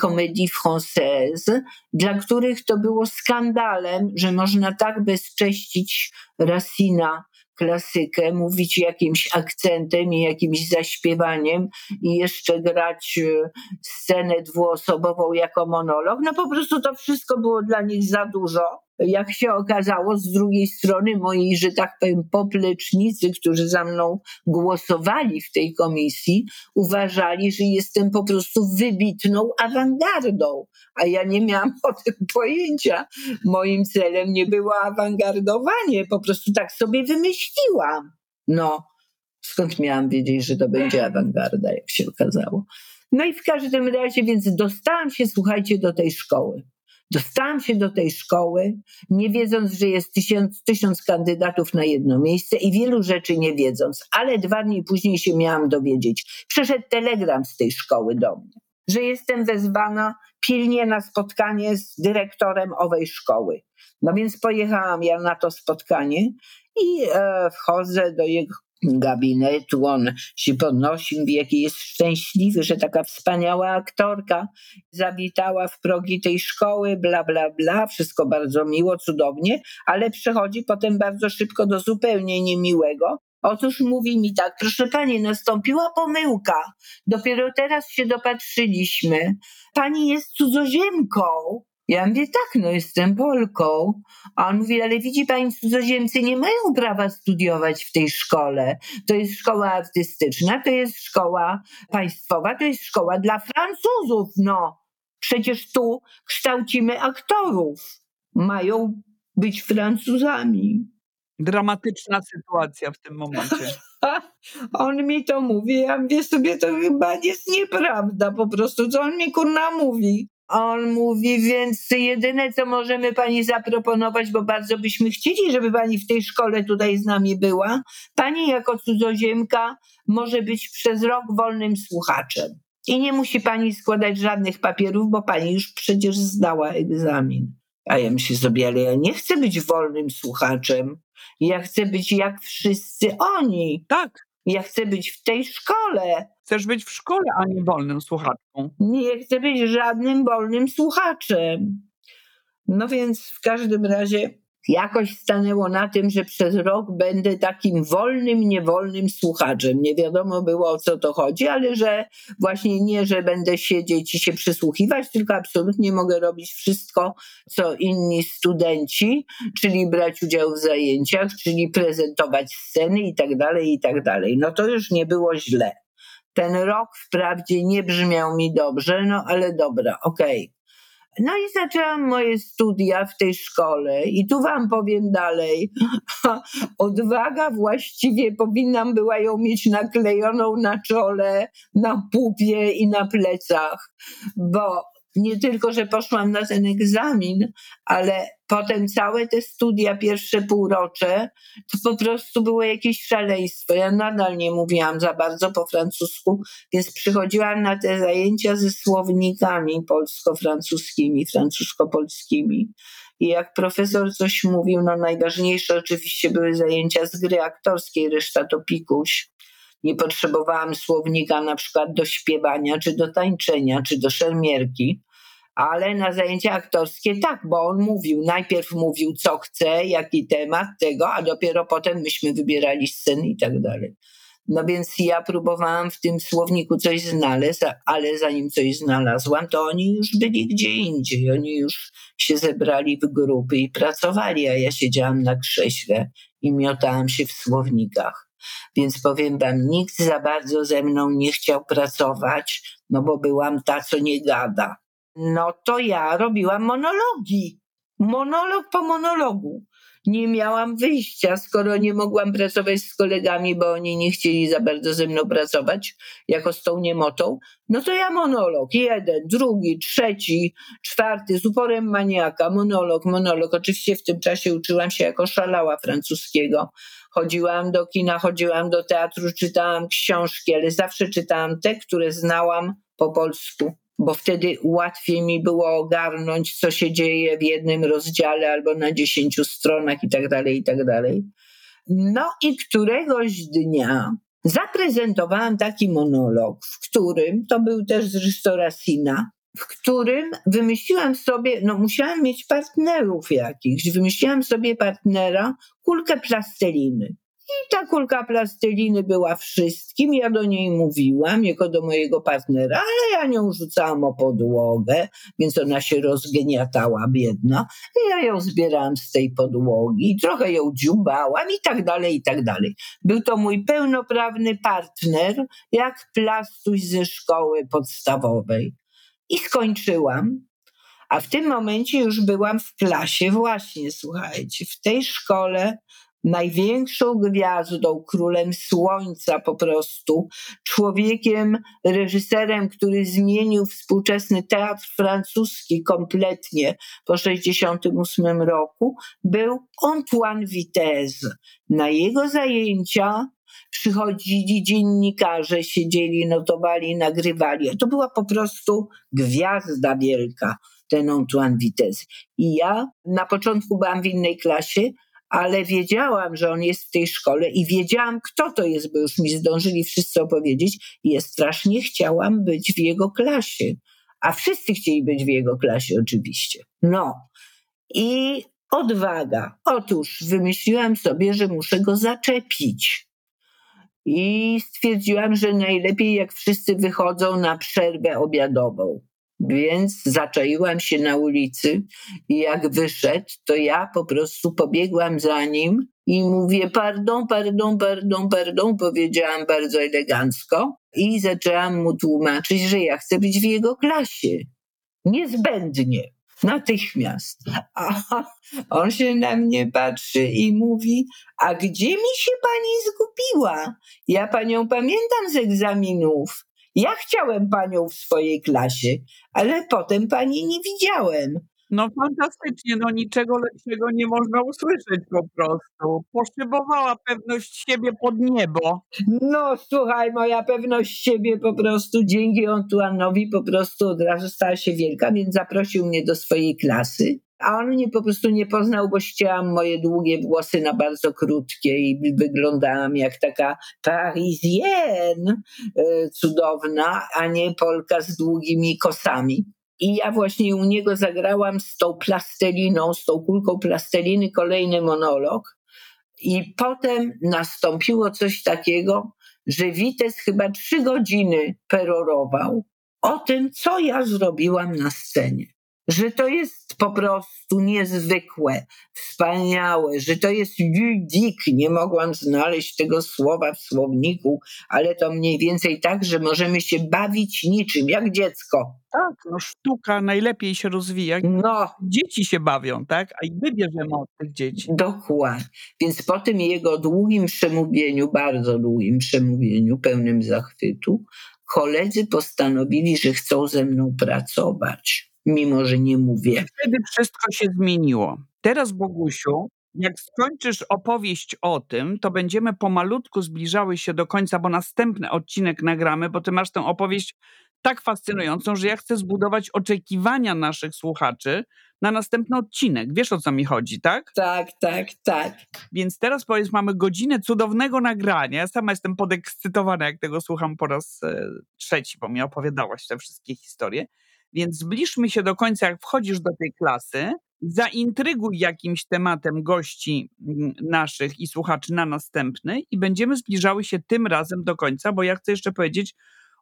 komedii française, dla których to było skandalem, że można tak bezcześcić Racina klasykę, mówić jakimś akcentem i jakimś zaśpiewaniem i jeszcze grać e, scenę dwuosobową jako monolog. No po prostu to wszystko było dla nich za dużo. Jak się okazało, z drugiej strony moi, że tak powiem, poplecznicy, którzy za mną głosowali w tej komisji, uważali, że jestem po prostu wybitną awangardą, a ja nie miałam o tym pojęcia. Moim celem nie było awangardowanie, po prostu tak sobie wymyśliłam. No, skąd miałam wiedzieć, że to będzie awangarda, jak się okazało. No i w każdym razie, więc dostałam się, słuchajcie, do tej szkoły. Dostałam się do tej szkoły, nie wiedząc, że jest tysiąc, tysiąc kandydatów na jedno miejsce i wielu rzeczy nie wiedząc, ale dwa dni później się miałam dowiedzieć. Przyszedł telegram z tej szkoły do mnie, że jestem wezwana pilnie na spotkanie z dyrektorem owej szkoły. No więc pojechałam ja na to spotkanie i e, wchodzę do jego gabinetu, on się podnosi, mówi, jaki jest szczęśliwy, że taka wspaniała aktorka zawitała w progi tej szkoły, bla, bla, bla, wszystko bardzo miło, cudownie, ale przechodzi potem bardzo szybko do zupełnie niemiłego. Otóż mówi mi tak, proszę pani, nastąpiła pomyłka. Dopiero teraz się dopatrzyliśmy. Pani jest cudzoziemką. Ja mówię, tak, no jestem Polką. A on mówi, ale widzi pani, cudzoziemcy nie mają prawa studiować w tej szkole. To jest szkoła artystyczna, to jest szkoła państwowa, to jest szkoła dla Francuzów, no. Przecież tu kształcimy aktorów. Mają być Francuzami.
Dramatyczna sytuacja w tym momencie.
on mi to mówi, ja mówię sobie, to chyba jest nieprawda po prostu, co on mi kurna mówi. On mówi, więc jedyne, co możemy pani zaproponować, bo bardzo byśmy chcieli, żeby pani w tej szkole tutaj z nami była, pani jako cudzoziemka może być przez rok wolnym słuchaczem. I nie musi pani składać żadnych papierów, bo pani już przecież zdała egzamin. A ja myślę sobie, ale ja nie chcę być wolnym słuchaczem. Ja chcę być jak wszyscy oni.
Tak.
Ja chcę być w tej szkole.
Chcesz być w szkole, a nie wolnym słuchaczką.
Nie chcę być żadnym wolnym słuchaczem. No więc w każdym razie jakoś stanęło na tym, że przez rok będę takim wolnym, niewolnym słuchaczem. Nie wiadomo było o co to chodzi, ale że właśnie nie, że będę siedzieć i się przysłuchiwać, tylko absolutnie mogę robić wszystko, co inni studenci, czyli brać udział w zajęciach, czyli prezentować sceny i tak dalej, i tak dalej. No to już nie było źle. Ten rok wprawdzie nie brzmiał mi dobrze, no ale dobra, okej. Okay No i zaczęłam moje studia w tej szkole i tu wam powiem dalej. Odwaga właściwie powinnam była ją mieć naklejoną na czole, na pupie i na plecach, bo nie tylko, że poszłam na ten egzamin, ale potem całe te studia, pierwsze półrocze, to po prostu było jakieś szaleństwo. Ja nadal nie mówiłam za bardzo po francusku, więc przychodziłam na te zajęcia ze słownikami polsko-francuskimi, francusko-polskimi. I jak profesor coś mówił, no najważniejsze oczywiście były zajęcia z gry aktorskiej, reszta to pikuś. Nie potrzebowałam słownika na przykład do śpiewania, czy do tańczenia, czy do szermierki ale na zajęcia aktorskie tak, bo on mówił, najpierw mówił co chce, jaki temat tego, a dopiero potem myśmy wybierali sceny i tak dalej. No więc ja próbowałam w tym słowniku coś znaleźć, ale zanim coś znalazłam, to oni już byli gdzie indziej. Oni już się zebrali w grupy i pracowali, a ja siedziałam na krześle i miotałam się w słownikach. Więc powiem wam, nikt za bardzo ze mną nie chciał pracować, no bo byłam ta, co nie gada no to ja robiłam monologi. Monolog po monologu. Nie miałam wyjścia, skoro nie mogłam pracować z kolegami, bo oni nie chcieli za bardzo ze mną pracować, jako z tą niemotą. No to ja monolog. Jeden, drugi, trzeci, czwarty, z uporem maniaka. Monolog, monolog. Oczywiście w tym czasie uczyłam się jako szalała francuskiego. Chodziłam do kina, chodziłam do teatru, czytałam książki, ale zawsze czytałam te, które znałam po polsku bo wtedy łatwiej mi było ogarnąć, co się dzieje w jednym rozdziale albo na dziesięciu stronach i tak dalej, i tak dalej. No i któregoś dnia zaprezentowałam taki monolog, w którym, to był też z Racina, w którym wymyśliłam sobie, no musiałam mieć partnerów jakichś, wymyśliłam sobie partnera, kulkę plasteliny. I ta kulka plasteliny była wszystkim. Ja do niej mówiłam, jako do mojego partnera, ale ja nią rzucałam o podłogę, więc ona się rozgniatała, biedna. I ja ją zbierałam z tej podłogi, trochę ją dziubałam i tak dalej, i tak dalej. Był to mój pełnoprawny partner, jak plastuś ze szkoły podstawowej. I skończyłam. A w tym momencie już byłam w klasie, właśnie, słuchajcie, w tej szkole największą gwiazdą, królem słońca po prostu, człowiekiem, reżyserem, który zmienił współczesny teatr francuski kompletnie po 1968 roku, był Antoine Vitesse. Na jego zajęcia przychodzili dziennikarze, siedzieli, notowali, nagrywali. To była po prostu gwiazda wielka, ten Antoine Vitesse. I ja na początku byłam w innej klasie, ale wiedziałam, że on jest w tej szkole i wiedziałam, kto to jest, bo już mi zdążyli wszyscy opowiedzieć i ja strasznie chciałam być w jego klasie. A wszyscy chcieli być w jego klasie, oczywiście. No. I odwaga. Otóż wymyśliłam sobie, że muszę go zaczepić. I stwierdziłam, że najlepiej, jak wszyscy wychodzą na przerwę obiadową. Więc zaczaiłam się na ulicy i jak wyszedł, to ja po prostu pobiegłam za nim i mówię pardon, pardon, pardon, pardon, powiedziałam bardzo elegancko i zaczęłam mu tłumaczyć, że ja chcę być w jego klasie. Niezbędnie. Natychmiast. A on się na mnie patrzy i mówi: A gdzie mi się pani zgubiła? Ja panią pamiętam z egzaminów. Ja chciałem panią w swojej klasie, ale potem pani nie widziałem.
No fantastycznie, no niczego lepszego nie można usłyszeć po prostu. Poszybowała pewność siebie pod niebo.
No słuchaj, moja pewność siebie po prostu dzięki Antuanowi po prostu od razu stała się wielka, więc zaprosił mnie do swojej klasy. A on mnie po prostu nie poznał, bo ścięłam moje długie włosy na bardzo krótkie i wyglądałam jak taka parisienne cudowna, a nie Polka z długimi kosami. I ja właśnie u niego zagrałam z tą plastelliną, z tą kulką plasteliny kolejny monolog. I potem nastąpiło coś takiego, że Wites chyba trzy godziny perorował o tym, co ja zrobiłam na scenie. Że to jest po prostu niezwykłe, wspaniałe, że to jest ludik. Nie mogłam znaleźć tego słowa w słowniku, ale to mniej więcej tak, że możemy się bawić niczym, jak dziecko.
Tak, no sztuka najlepiej się rozwija.
No,
Dzieci się bawią, tak? A i my bierzemy od tych dzieci.
dokładnie. Więc po tym jego długim przemówieniu, bardzo długim przemówieniu, pełnym zachwytu, koledzy postanowili, że chcą ze mną pracować, mimo że nie mówię.
Wtedy wszystko się zmieniło. Teraz, Bogusiu, jak skończysz opowieść o tym, to będziemy pomalutku zbliżały się do końca, bo następny odcinek nagramy, bo ty masz tę opowieść tak fascynującą, że ja chcę zbudować oczekiwania naszych słuchaczy na następny odcinek. Wiesz o co mi chodzi, tak?
Tak, tak, tak.
Więc teraz powiedz, mamy godzinę cudownego nagrania. Ja sama jestem podekscytowana, jak tego słucham po raz e, trzeci, bo mi opowiadałaś te wszystkie historie. Więc zbliżmy się do końca, jak wchodzisz do tej klasy, zaintryguj jakimś tematem gości mm, naszych i słuchaczy na następny i będziemy zbliżały się tym razem do końca, bo ja chcę jeszcze powiedzieć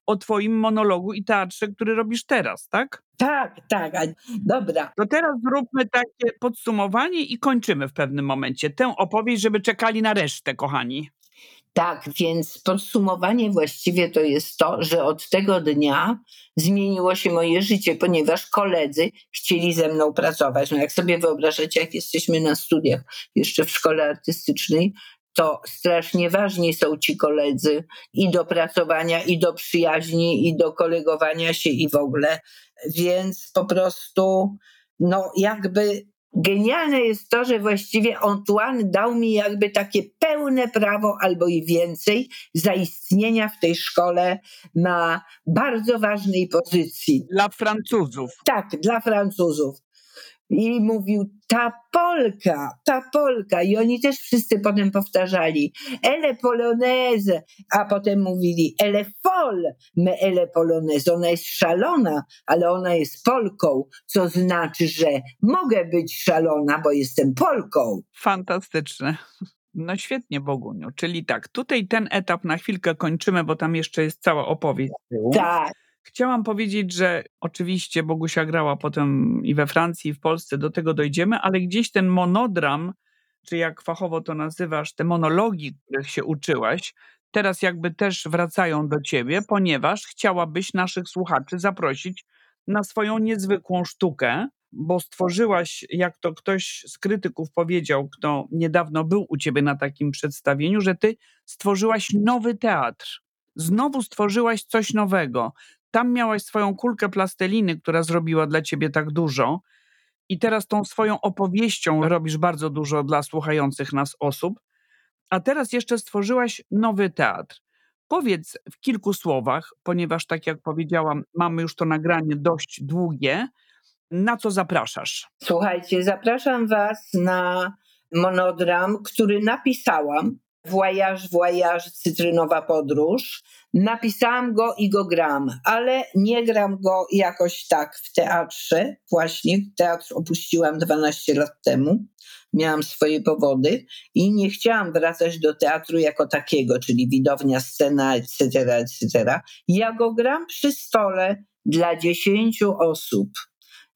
o twoim monologu i teatrze, który robisz teraz, tak?
Tak, tak. Dobra.
To teraz zróbmy takie podsumowanie i kończymy w pewnym momencie tę opowieść, żeby czekali na resztę, kochani.
Tak, więc podsumowanie właściwie to jest to, że od tego dnia zmieniło się moje życie, ponieważ koledzy chcieli ze mną pracować. No jak sobie wyobrażacie, jak jesteśmy na studiach jeszcze w szkole artystycznej, to strasznie ważni są ci koledzy i do pracowania, i do przyjaźni, i do kolegowania się, i w ogóle. Więc po prostu, no jakby genialne jest to, że właściwie Antoine dał mi jakby takie pełne prawo albo i więcej zaistnienia w tej szkole na bardzo ważnej pozycji.
Dla Francuzów.
Tak, dla Francuzów. I mówił, ta Polka, ta Polka. I oni też wszyscy potem powtarzali, elle polonaise. A potem mówili, elle folle, mais elle polonaise. Ona jest szalona, ale ona jest Polką, co znaczy, że mogę być szalona, bo jestem Polką.
Fantastyczne. No świetnie, Boguniu. Czyli tak, tutaj ten etap na chwilkę kończymy, bo tam jeszcze jest cała opowieść.
Tak,
Chciałam powiedzieć, że oczywiście Bogusia grała potem i we Francji, i w Polsce, do tego dojdziemy, ale gdzieś ten monodram, czy jak fachowo to nazywasz, te monologi, których się uczyłaś, teraz jakby też wracają do ciebie, ponieważ chciałabyś naszych słuchaczy zaprosić na swoją niezwykłą sztukę, bo stworzyłaś, jak to ktoś z krytyków powiedział, kto niedawno był u ciebie na takim przedstawieniu, że ty stworzyłaś nowy teatr. Znowu stworzyłaś coś nowego tam miałaś swoją kulkę plasteliny, która zrobiła dla ciebie tak dużo, i teraz tą swoją opowieścią robisz bardzo dużo dla słuchających nas osób, a teraz jeszcze stworzyłaś nowy teatr. Powiedz w kilku słowach, ponieważ tak jak powiedziałam, mamy już to nagranie dość długie, na co zapraszasz?
słuchajcie, zapraszam Was na monodram, który napisałam. Voyage, voyage, cytrynowa podróż. Napisałam go i go gram, ale nie gram go jakoś tak w teatrze. Właśnie teatr opuściłam 12 lat temu. Miałam swoje powody i nie chciałam wracać do teatru jako takiego, czyli widownia, scena, etc., etc. Ja go gram przy stole dla 10 osób.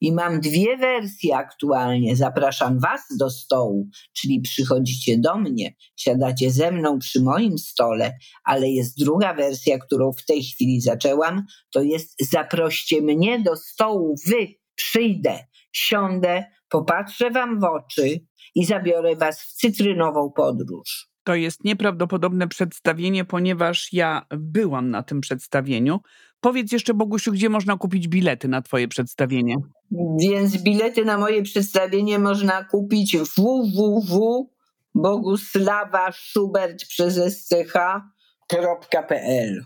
I mam dwie wersje aktualnie. Zapraszam Was do stołu, czyli przychodzicie do mnie, siadacie ze mną przy moim stole, ale jest druga wersja, którą w tej chwili zaczęłam. To jest zaproście mnie do stołu, Wy przyjdę, siądę, popatrzę Wam w oczy i zabiorę Was w cytrynową podróż.
To jest nieprawdopodobne przedstawienie, ponieważ ja byłam na tym przedstawieniu. Powiedz jeszcze, Bogusiu, gdzie można kupić bilety na Twoje przedstawienie?
Więc bilety na moje przedstawienie można kupić www.bogusławaschubert przez sch.pl.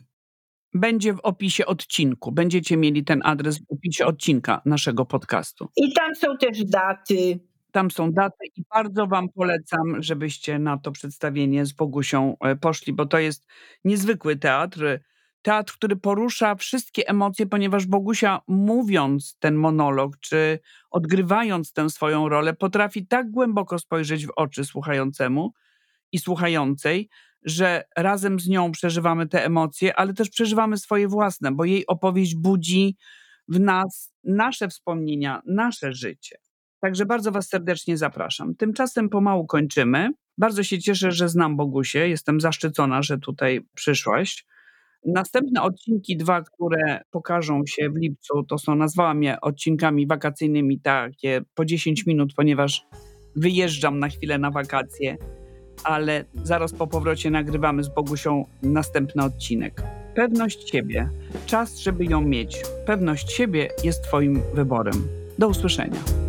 Będzie w opisie odcinku. Będziecie mieli ten adres w opisie odcinka naszego podcastu.
I tam są też daty.
Tam są daty i bardzo Wam polecam, żebyście na to przedstawienie z Bogusią e, poszli, bo to jest niezwykły teatr. Teatr, który porusza wszystkie emocje, ponieważ Bogusia, mówiąc ten monolog, czy odgrywając tę swoją rolę, potrafi tak głęboko spojrzeć w oczy słuchającemu i słuchającej, że razem z nią przeżywamy te emocje, ale też przeżywamy swoje własne, bo jej opowieść budzi w nas nasze wspomnienia, nasze życie. Także bardzo Was serdecznie zapraszam. Tymczasem pomału kończymy. Bardzo się cieszę, że znam Bogusie. Jestem zaszczycona, że tutaj przyszłaś. Następne odcinki, dwa, które pokażą się w lipcu, to są, nazwałam je odcinkami wakacyjnymi, takie po 10 minut, ponieważ wyjeżdżam na chwilę na wakacje, ale zaraz po powrocie nagrywamy z Bogusią następny odcinek. Pewność siebie, czas, żeby ją mieć. Pewność siebie jest Twoim wyborem. Do usłyszenia.